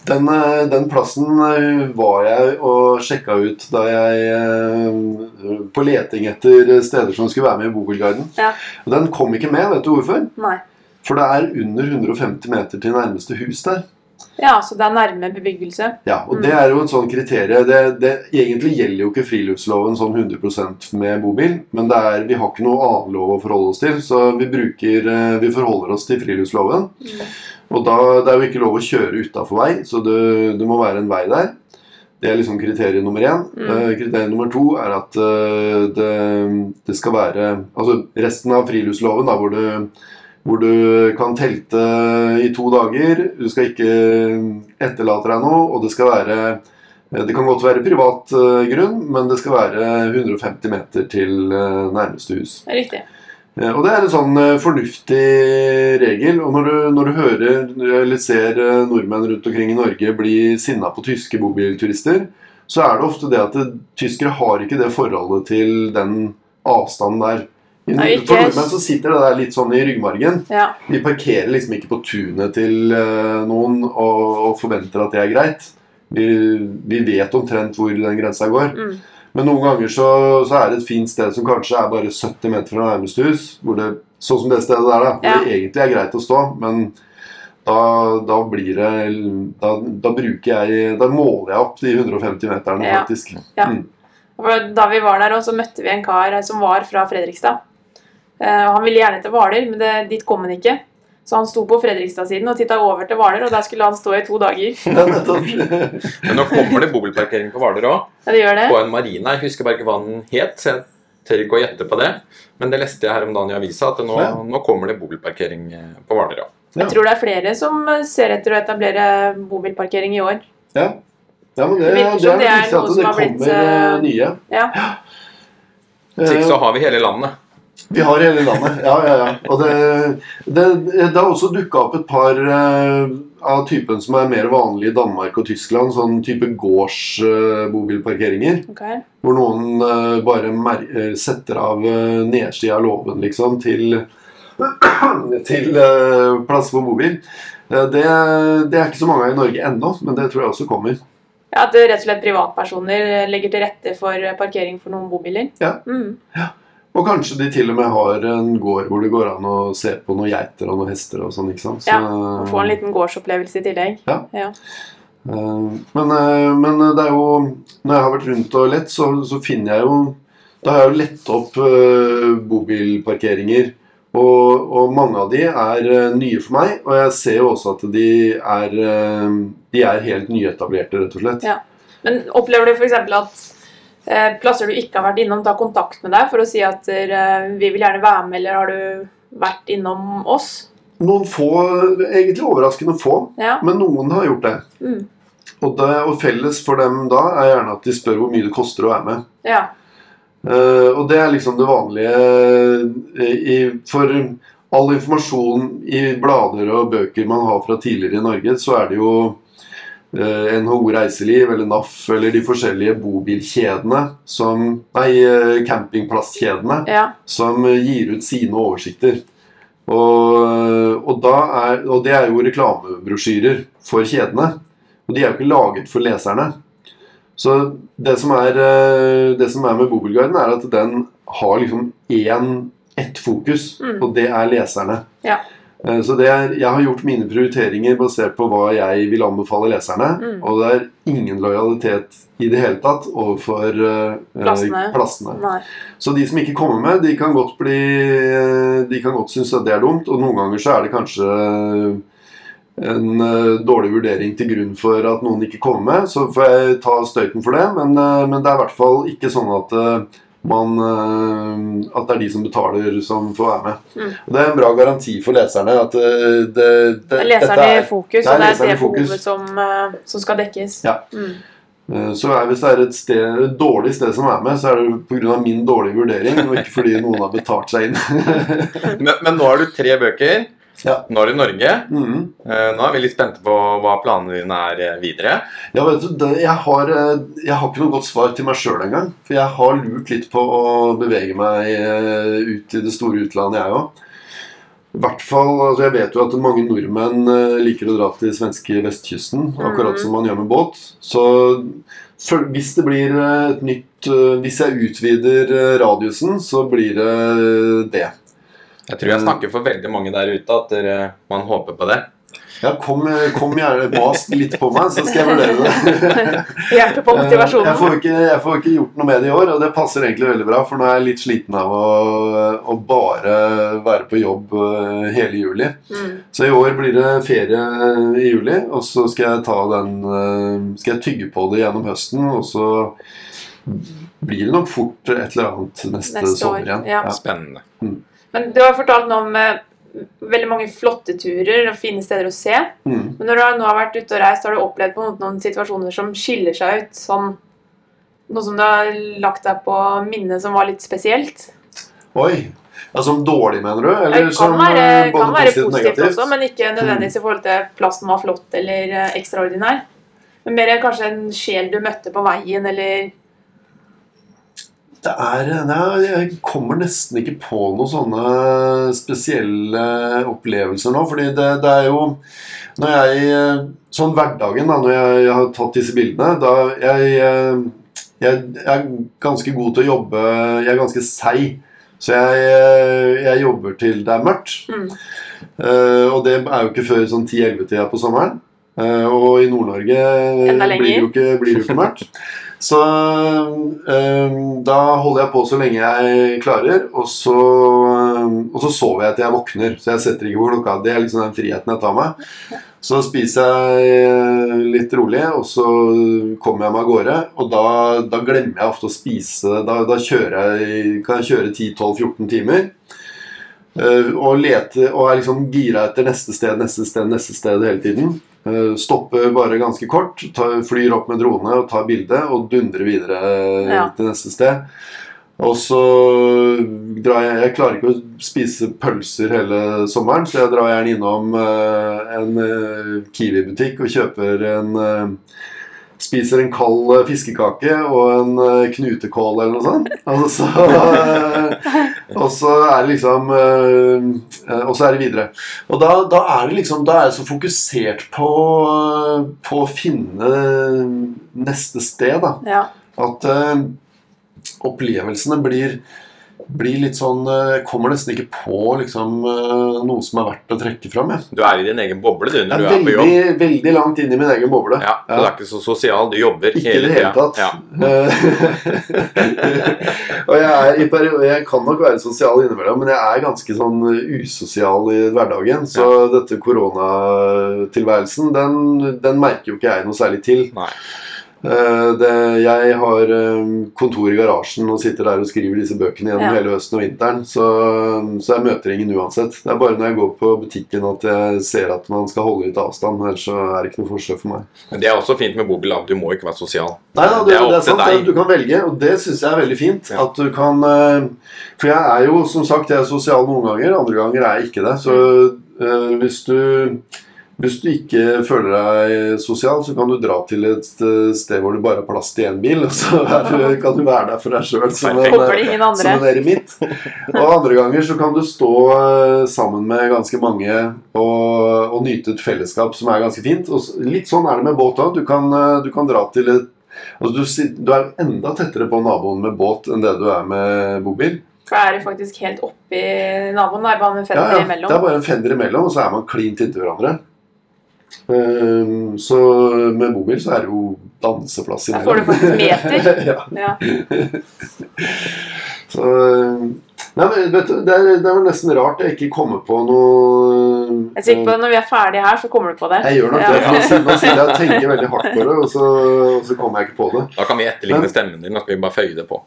Den, eh, den plassen eh, var jeg og sjekka ut da jeg eh, På leting etter steder som skulle være med i Bobilguiden. Ja. Og Den kom ikke med, vet du hvorfor? Nei. For det er under 150 meter til nærmeste hus der. Ja, så det er nærme bebyggelse. Ja, Og Mm. det er jo et sånn kriterie. Det, det, egentlig gjelder jo ikke friluftsloven sånn 100% med bobil, men det er, vi har ikke noe annen lov å forholde oss til, så vi, bruker, eh, vi forholder oss til friluftsloven. Mm. Og da, Det er jo ikke lov å kjøre utafor vei, så det, det må være en vei der. Det er liksom kriterium nummer én. Mm. Eh, kriterium nummer to er at eh, det, det skal være Altså resten av friluftsloven, da, hvor du, hvor du kan telte i to dager. Du skal ikke etterlate deg noe, og det skal være det kan godt være privat eh, grunn, men det skal være 150 meter til eh, nærmeste hus. Det er riktig. Eh, Og det er en sånn fornuftig regel. Og når du, når du hører eller ser nordmenn rundt omkring i Norge bli sinna på tyske bobilturister, så er det ofte det at det, tyskere har ikke det forholdet til den avstanden der. Nei, ikke- For nordmenn så sitter det der litt sånn i ryggmargen. Ja. Vi parkerer liksom ikke på tunet til eh, noen og, forventer at det er greit. Vi, vi vet omtrent hvor den grensa går. Mm. Men noen ganger så, så er det et fint sted som kanskje er bare 70 meter fra nærmeste hus. Hvor det, sånn som det stedet der, da. Hvor Ja. det egentlig er greit å stå. Men da, da blir det da, da bruker jeg Da måler jeg opp de 150 meterne, faktisk. Ja. Mm. Da vi var der, også, så møtte vi en kar som var fra Fredrikstad. Eh, og han ville gjerne til Hvaler, men det, dit kom han ikke. Så han sto på Fredrikstad-siden og titta over til Hvaler, og der skulle han stå i to dager. Men nå kommer det bobilparkering på Hvaler òg. Ja, det gjør det. På en marina. Jeg husker bare ikke hva den het, så jeg tør ikke å gjette på det. Men det leste jeg her om dagen i avisa, at nå, Ja. nå kommer det bobilparkering eh, på Hvaler òg. Ja. Jeg tror det er flere som eh, ser etter å etablere bobilparkering i år. ja. ja, men det, Det virker det er det er noe at som har blitt, kommer eh, nye. Ja. Hvis ikke så har vi hele landet. Vi har hele landet, ja, ja, ja. Og det, det, det har også dukka opp et par uh, av typen som er mer vanlig i Danmark og Tyskland. Sånn type gårdsbobilparkeringer. Ok. hvor noen uh, bare eh, setter av uh, nedsida av låven liksom, til til plass for bobil. Det, det er ikke så mange av i Norge ennå, men det tror jeg også kommer. Ja, At rett og slett privatpersoner legger til rette for parkering for noen bobiler. Ja. Mm. Og kanskje de til og med har en gård hvor det går an å se på noen geiter og noen hester og sånn. ikke sant? Så, Ja, få en liten gårdsopplevelse i tillegg. Ja. Ja. Eh, Men, eh, men det er jo Når jeg har vært rundt og lett, så, så finner jeg jo Da har jeg jo lett opp eh, bobilparkeringer. Og, og mange av de er nye for meg, og jeg ser jo også at de er, de er helt nyetablerte, rett og slett. Ja. Men opplever du f.eks. at plasser du ikke har vært innom, ta kontakt med deg for å si at eh, vi vil gjerne være med, eller har du vært innom oss? Noen få, egentlig overraskende få, Ja. men noen har gjort det. Mm. Og, det. og felles for dem da er gjerne at de spør hvor mye det koster å være med. ja. Uh, og det er liksom det vanlige eh, i, For all informasjon i blader og bøker man har fra tidligere i Norge, så er det jo eh, NHO Reiseliv eller NAF eller de forskjellige bobilkjedene som Nei, eh, campingplasskjedene ja. som gir ut sine oversikter. Og, og, er, og det er jo reklamebrosjyrer for kjedene. Og de er jo ikke laget for leserne. Så det som er, eh, det som er med Bobilguiden, er at den har liksom én, ett fokus, Mm. og det er leserne. Ja. Eh, Så det er, Jeg har gjort mine prioriteringer basert på hva jeg vil anbefale leserne. Mm. Og det er ingen lojalitet i det hele tatt overfor uh, Plassene. plassene. Så de som ikke kommer med, de kan godt bli De kan godt synes at det er dumt, og noen ganger så er det kanskje en uh, dårlig vurdering til grunn for at noen ikke kommer med, så får jeg ta støyten for det, men, uh, men det er i hvert fall ikke sånn at man, eh, at det er de som betaler, som får være med. Mm. Det er en bra garanti for leserne. at eh, det, det, Det er leseren i er- fokus, det er og det er det behovet som, eh, som skal dekkes. Ja. Mm. Så er, hvis det er et, sted, et dårlig sted som er med, så er det pga. min dårlige vurdering, og ikke fordi noen har betalt seg inn. Men, men nå har du tre bøker. Ja. Nå er du i Norge. Mm. Eh, Nå er vi litt spente på hva planene dine er eh, videre. Ja, vet du, det, jeg, har, eh, jeg har ikke noe godt svar til meg sjøl engang. For jeg har lurt litt på å bevege meg ut i det store utlandet, jeg òg. I hvert fall, altså Jeg vet jo at mange nordmenn liker å dra til svenske vestkysten, akkurat Mhm. som man gjør med båt. Så hvis det blir et nytt Hvis jeg utvider radiusen, så blir det det. Jeg tror jeg snakker for veldig mange der ute at dere, man håper på det. Ja, kom, kom gjerne bas litt på meg, så skal jeg vurdere det. Hjelpe på motivasjonen. Jeg motivasjonen. får, ikke, jeg får ikke gjort noe med det i år, og det passer egentlig veldig bra. For nå er jeg litt sliten av å, å bare være på jobb eh, hele juli. Mm. Så i år blir det ferie i juli, og så skal jeg ta den eh, Skal jeg tygge på det gjennom høsten, og så blir det nok fort et eller annet neste, Neste sommer igjen. ja. Spennende. Men du har fortalt noe om eh, veldig mange flotte turer og fine steder å se. Mm. Men når du nå har vært ute og reist, har du opplevd på en noen situasjoner som skiller seg ut? Sånn, noe som du har lagt deg på minnet som var litt spesielt? Oi. Ja, som dårlig, mener du? Eller Det kan som være, både kan både være positivt og negativt? også, men ikke nødvendigvis i forhold til plassen var flott eller eh, ekstraordinær. Men mer kanskje en sjel du møtte på veien, eller Det er Nei, jeg kommer nesten ikke på noen sånne spesielle opplevelser nå. Fordi det, det er jo Når jeg Sånn hverdagen, da, når jeg har tatt disse bildene da jeg, jeg, jeg er ganske god til å jobbe Jeg er ganske seig. Så jeg, jeg jobber til det er mørkt. mm, Uh, og det er jo ikke før sånn 10-11-tida på sommeren. Eh, og i Nord-Norge blir det jo ikke, blir det jo ikke mørkt. Så um, da holder jeg på så lenge jeg klarer, og så, og så sover jeg til jeg våkner. Så jeg setter ikke på klokka. Det er liksom den friheten jeg tar meg. Så spiser jeg litt rolig, og så kommer jeg meg av gårde. Og da, da glemmer jeg ofte å spise. Da, da jeg, kan jeg kjøre 10-12-14 timer. Uh, og lete og er liksom gira etter neste sted, neste sted, neste sted hele tiden. Eh, stopper bare ganske kort, tar, flyr opp med drone og tar bilde og dundrer videre eh, Ja. til neste sted. Og så drar jeg Jeg klarer ikke å spise pølser hele sommeren, så jeg drar gjerne innom eh, en Kiwi-butikk og kjøper en, spiser en kald eh, fiskekake og en eh, knutekål eller noe sånt. Og så, og så er det liksom eh, eh, Og så er det videre. Og da, da er det liksom Da er jeg så fokusert på, eh, på å finne neste sted, da. Ja. At uh, opplevelsene blir blir litt sånn eh, kommer nesten ikke på liksom, eh, noe som er verdt å trekke fram. Jeg. Du er i din egen boble du når er du er på jobb. veldig, veldig langt inn i min egen boble. Ja, Du er ikke så sosial. Du jobber Ikke i det hele tatt. Ja. Eh, og jeg, er i peri- jeg kan nok være sosial innimellom, men jeg er ganske sånn usosial i hverdagen. Så dette koronatilværelsen, den, den merker jo ikke jeg noe særlig til. Nei. Eh, det, jeg har eh, kontor i garasjen og sitter der og skriver disse bøkene gjennom Ja. hele høsten og vinteren. Så, så jeg møter ingen uansett. Det er bare når jeg går på butikken at jeg ser at man skal holde litt avstand. Ellers så er det ikke noe forskjell for meg. Men det er også fint med Google at du må ikke være sosial. Nei, da, det, Det det, er det, er sant. deg. Du kan velge, og det syns jeg er veldig fint. Ja. At du kan eh, For jeg er jo, som sagt, jeg er sosial noen ganger, andre ganger er jeg ikke det. Så øh, hvis du hvis du ikke føler deg sosial, så kan du dra til et eh, sted hvor det bare er plass til én bil. Og så er, kan du være der for deg sjøl som, som en eremitt. Og andre ganger så kan du stå eh, sammen med ganske mange og, og nyte et fellesskap som er ganske fint. Og litt sånn er det med båt òg. Du, kan, eh, du kan dra til et altså du, du er enda tettere på naboen med båt enn det du er med bobil. For da er det faktisk helt oppi naboen. Det er bare en Ja, fender ja, imellom. det er bare en fender imellom, og så er man klint inntil hverandre. Ehm, så med bobil så er det jo danseplass Da får du faktisk meter. ja, Ja. så Nei, men vet du, det er, det er nesten rart jeg ikke kommer på noe Jeg er sikker på at når vi er ferdige her, så kommer du på det. Jeg gjør nok det. Ja. Nå sitter- jeg og tenker veldig hardt på det, og så, og så kommer jeg ikke på det. Da kan vi etterligne stemmen din. Da skal vi bare føye det på.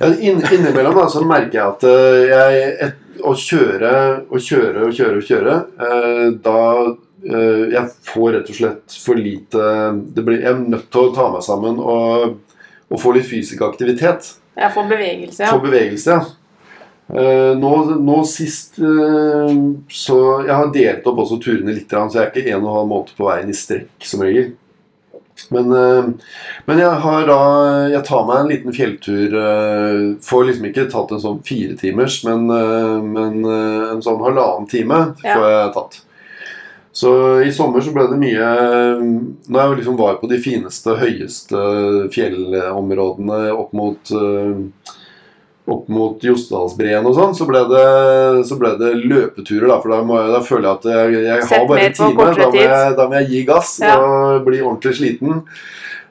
Ja, inn, innimellom da, så merker jeg at eh, jeg et, å kjøre og kjøre og kjøre og kjøre eh, Da eh, Jeg får rett og slett for lite det blir, Jeg er nødt til å ta meg sammen og, og få litt fysisk aktivitet. Jeg får bevegelse, ja. Få bevegelse, ja. Eh, nå, nå sist eh, så Jeg har delt opp også turene litt, så jeg er ikke en og en halv måned på veien i strekk som regel. Men, eh, men jeg har da Jeg tar meg en liten fjelltur. eh, Får liksom ikke tatt en sånn fire timers, men, eh, men eh, en sånn halvannen time Ja. får jeg tatt. Så i sommer så ble det mye Når jeg liksom var på de fineste, høyeste fjellområdene opp mot eh, opp mot Jostedalsbreen og sånn, så så ble det løpeturer. Da, for da, jeg, da føler jeg at jeg, jeg har bare en time. Da må, jeg, da må jeg gi gass Ja. og bli ordentlig sliten.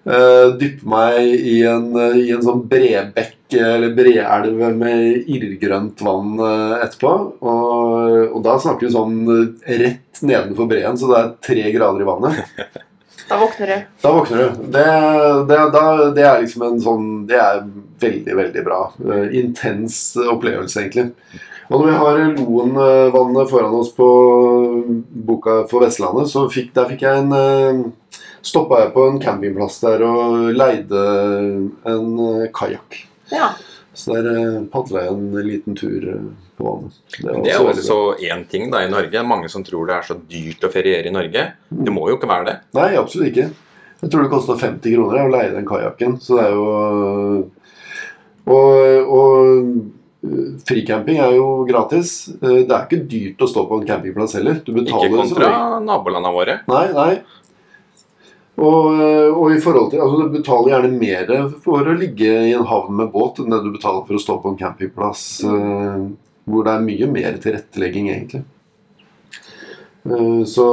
Uh, dyppe meg i en, i en sånn bredbekk eller breelv med irrgrønt vann uh, etterpå. Og, og da snakker vi sånn eh, rett nedenfor breen, så det er tre grader i vannet. Da våkner du. Da våkner du. Det, det, da, det er liksom en sånn Det er veldig, veldig bra. Eh, intens opplevelse, egentlig. Og når vi har Loen-vannet foran oss på boka for Vestlandet, så fikk, der fikk jeg en eh, Stoppa jeg på en campingplass der og leide en uh, kajakk. Ja. Så der uh, padla jeg en liten tur eh, på vannet. Men det er også én ting da i Norge. Mange som tror det er så dyrt å feriere i Norge. Det må jo ikke være det. Nei, absolutt ikke. Jeg tror det kosta 50 kroner å leie den kajakken. Så det er jo Og, og fricamping er jo gratis. Eh, Det er ikke dyrt å stå på en campingplass heller. Du Ikke betaler Ikke kontra nabolandene våre. Nei, nei. Og, eh, og i forhold til Altså, du betaler gjerne mer for å ligge i en havn med båt enn det du betaler for å stå på en campingplass eh, hvor det er mye mer tilrettelegging, egentlig. Eh, Så,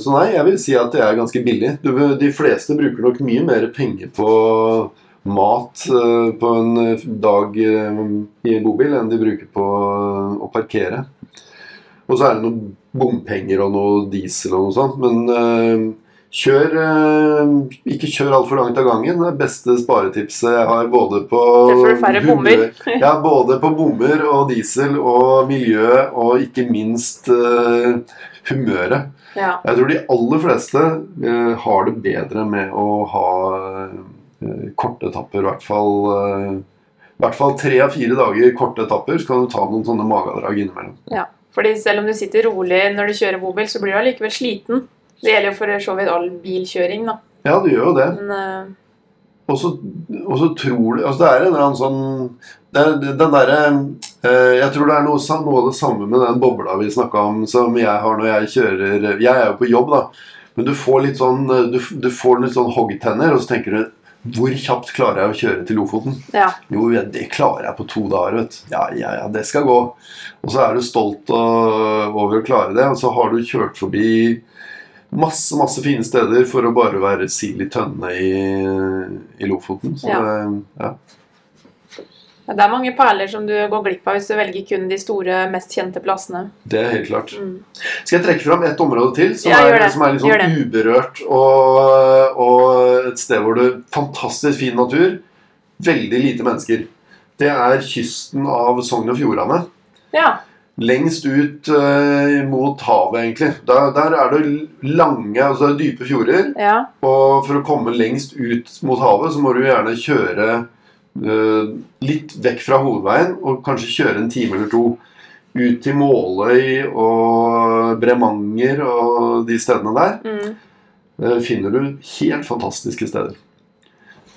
så nei, jeg vil si at det er ganske billig. Du, de fleste bruker nok mye mer penger på mat eh, på en dag eh, i en bobil enn de bruker på å parkere. Og så er det noen bompenger og noe diesel og noe sånt, men eh, kjør eh, Ikke kjør altfor langt av gangen. Det beste sparetipset jeg har både på ja, både på bommer og diesel og miljø og ikke minst uh, humøret. ja. Jeg tror de aller fleste uh, har det bedre med å ha uh, korte etapper, i hvert fall i hvert fall tre av fire dager korte etapper, så kan du ta noen sånne magedrag innimellom. Ja, Fordi selv om du sitter rolig når du kjører bobil, så blir du allikevel sliten. Det gjelder jo for så vidt all bilkjøring, da. Ja, det gjør jo det. Men uh... Og så, og så tror du altså Det er en eller annen sånn er, Den derre uh, Jeg tror det er noe, noe av det samme med den bobla vi snakka om, som jeg har når jeg kjører Jeg er jo på jobb, da. Men du får litt sånn eh, Du, du får litt sånn hoggtenner, og så tenker du Hvor kjapt klarer jeg å kjøre til Lofoten? ja. Jo, det klarer jeg på to dager, vet. Ja, ja, ja, det skal gå. Og så er du stolt over å klare det, og så har du kjørt forbi masse, masse fine steder for å bare være sild i tønne i, i Lofoten. Så Ja. det, ja. Det er mange perler som du går glipp av hvis du velger kun de store, mest kjente plassene. det er helt klart. Mm. Skal jeg trekke fram et område til som, Ja, er, som er litt sånn uberørt, og, og et sted hvor det fantastisk fin natur, veldig lite mennesker. Det er kysten av Sogn og Fjordane. Ja. Lengst ut uh, mot havet, egentlig. Der, der er det lange, altså det er dype fjorder. ja. Og for å komme lengst ut mot havet, så må du gjerne kjøre uh, litt vekk fra hovedveien, og kanskje kjøre en time eller to. Ut til Måløy og Bremanger og de stedene der Mm. Uh, finner du helt fantastiske steder.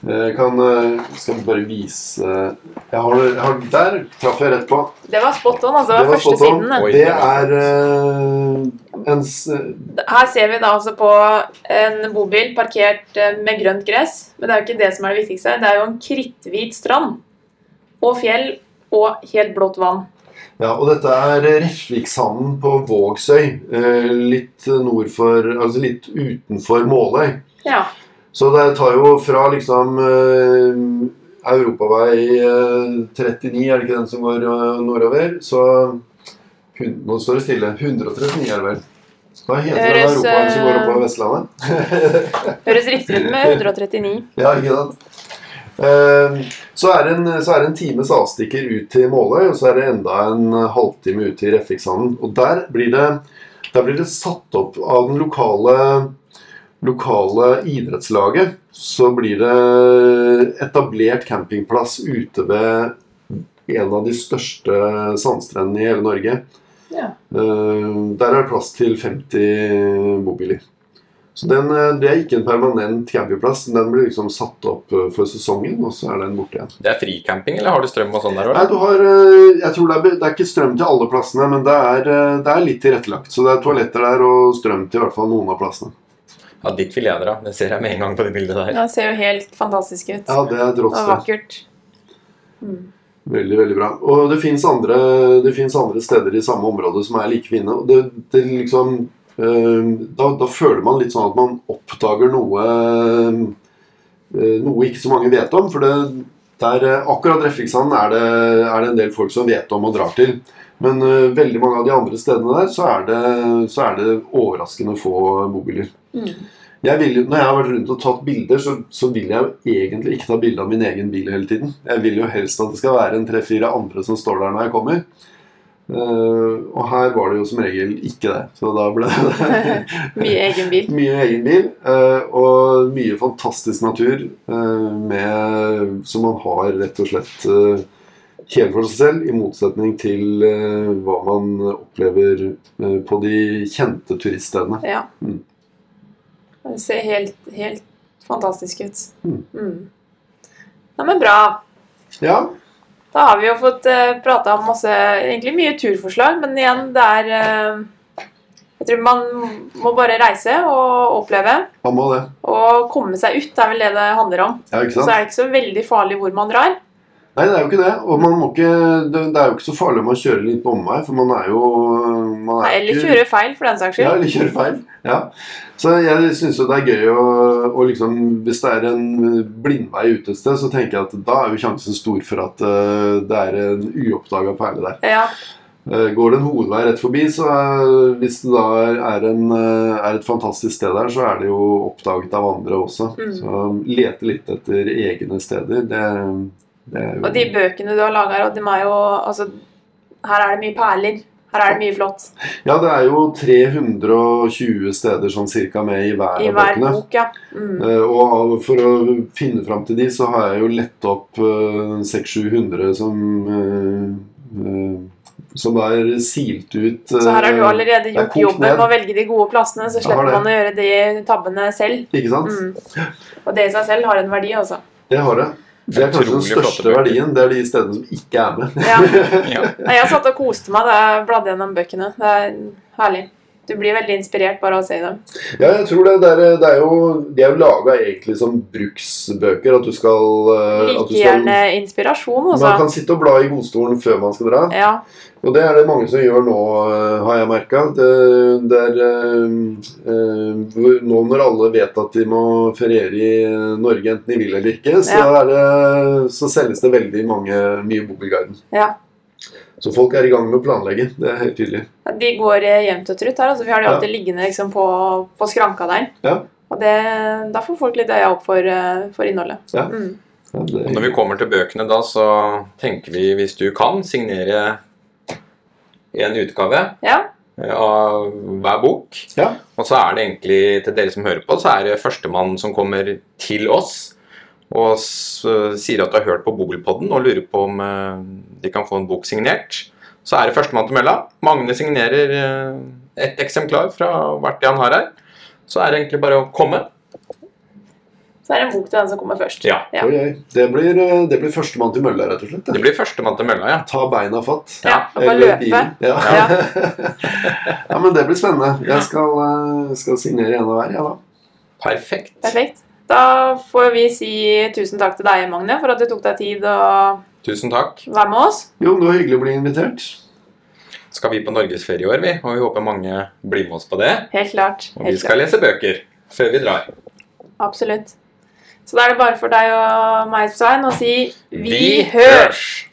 Jeg kan eh, skal bare vise jeg har, jeg har, Der traff jeg rett på. Det var spot on, altså. Det var første spot on. siden. Oi. Det er uh, en s- Her ser vi da altså på en bobil parkert eh, med grønt gress. Men det er jo ikke det som er det viktigste. Det er jo en kritthvit strand. Og fjell og helt blått vann. Ja, og dette er Refvikshamnen på Vågsøy. eh, Litt nord for Altså litt utenfor Måløy. Ja. Så det tar jo fra liksom eh, Europavei eh, 39, er det ikke den som går eh, nordover? Så Nå står det stille. 139 er det vel. Hva heter den Høres, europaveien som går eh, oppover Vestlandet? Høres riktig ut med 139. Ja, ikke sant? Eh, Så er, det en, så det en times avstikker ut til Måløy, og så er det enda en halvtime ut til Refviksanden. Og der blir, det, der blir det satt opp av den lokale, lokale idrettslaget. Så blir det etablert campingplass ute ved en av de største sandstrendene i hele Norge. Ja. Eh, Der er det plass til 50 bobiler. Så den, eh, Det er ikke en permanent campingplass. Den blir liksom satt opp eh, for sesongen, og så er den borte igjen. Det er fricamping, eller har du strøm og sånn der Nei, du har, jeg tror det er, det er ikke strøm til alle plassene, men det er, det er litt tilrettelagt. Så det er toaletter der og strøm til i hvert fall noen av plassene. Ja, dit vil jeg dra. Det ser jeg med en gang på det bildet der. Det ser jo helt fantastisk ut. Ja, det er et rått sted. vakkert. Mm. Veldig, veldig bra. Og det fins andre, andre steder i samme område som er like fine. Og det, det liksom eh, da, da føler man litt sånn at man oppdager noe eh, Noe ikke så mange vet om. For det, der, eh, akkurat Reffiksand er det, er det en del folk som vet om og drar til. Men veldig mange av de andre stedene der så er det, så er det overraskende få bobiler. Mm. Jeg vil, når jeg har vært rundt og tatt bilder, så, så vil jeg jo egentlig ikke ta bilde av min egen bil hele tiden. Jeg vil jo helst at det skal være en tre-fire andre som står der når jeg kommer. Uh, og her var det jo som regel ikke det. Så da ble det Mye egen bil. mye egen bil. uh, og mye fantastisk natur uh, med, som man har rett og slett helt for seg selv, i motsetning til hva man opplever på de kjente turiststedene. Ja. Mm. Det ser helt, helt fantastisk ut. Mm. Mm. Ja, men bra. Ja, Da har vi jo fått uh, prata om masse Egentlig mye turforslag, men igjen, det er eh, Jeg tror man må bare reise og oppleve. man må det. Og komme seg ut, det er vel det det handler om. Ja, ikke sant? Så er det ikke så veldig farlig hvor man drar. Nei, det er jo ikke det. Og man må ikke, det, det er jo ikke så farlig om man kjører litt på omvei, for man er jo man er Nei, eller ikke- kjøre feil, for den saks skyld. Ja, eller kjører feil. Ja. Så jeg syns jo det er gøy å, å liksom Hvis det er en blindvei ute et sted, så tenker jeg at da er jo sjansen stor for at uh, det er en uoppdaga perle der. Ja, Uh, går det en hovedvei rett forbi, så er, hvis det da er, en, eh, er et fantastisk sted der, så er det jo oppdaget av andre også. Mm. Så lete litt etter egne steder, det, jo Og de bøkene du har laga, de er jo Altså, her er det mye perler. Her er det mye flott. Ja, det er jo 320 steder sånn cirka med i hver I hver bøkene. bok, ja. Mm. Eh, Og for å finne fram til de, så har jeg jo lett opp eh, 600-700 som eh, eh, som er silt ut Så her har du eh, allerede er gjort jobben med å velge de gode plassene, så slipper man å gjøre de tabbene selv. Ikke sant? Mm. Og det i seg selv har en verdi, altså. Det har det. Det er kanskje den største verdien. Det er de stedene som ikke er med. Ja. Ja. Jeg satt og koste meg da jeg bladde gjennom bøkene. Det er herlig. Du blir veldig inspirert bare av å se dem. Ja, jeg tror det. Det er, det er jo, de er jo laga egentlig som bruksbøker. At du skal, eh, Like du skal gjerne inspirasjon, Man altså. kan sitte og bla i godstolen før man skal dra. Ja. Og det er det mange som gjør nå, eh, har jeg merka. Er eh, Nå når alle vet at de må feriere i Norge, enten de vil eller ikke, så, Ja. det, så selges det veldig mange, mye Bobilguiden. ja. Så folk er i gang med å planlegge. Det er helt tydelig. De går eh, jevnt og trutt her. altså Vi har de Ja. alltid liggende liksom, på, på skranka der. Ja. Og det, da får folk litt øya opp for, eh, for innholdet. Ja. Mm. Ja, Og det, når vi kommer til bøkene da, så tenker vi, hvis du kan, signere en utgave Ja. eh, av hver bok. Ja. Og så er det egentlig, til dere som hører på, så er det førstemann som kommer til oss og sier at du har hørt på Bobilpodden og lurer på om eh, de kan få en bok signert. Så er det førstemann til mølla. Magne signerer eh, ett eksemplar fra hvert det han har her. Så er det egentlig bare å komme. Så er det en bok til den som kommer først. Ja. Ja. Det blir, eh, det blir førstemann til mølla, rett og slett. Det det. blir førstemann til mølla, ja. Ta beina fatt. Ja, og bare løpe. bilen. Ja. Ja. ja, men det blir spennende. Jeg skal, eh, skal signere en av hver, ja da. Perfekt. Perfekt. Da får vi si tusen takk til deg, Magne, for at du tok deg tid å Tusen takk. være med oss. Jo, det var hyggelig å bli invitert. Skal vi på norgesferie i år, vi. Og vi håper mange blir med oss på det. Helt klart. Og vi Helt skal lese bøker før vi drar. Absolutt. Så da er det bare for deg og meg, Svein, å si Vi hørs!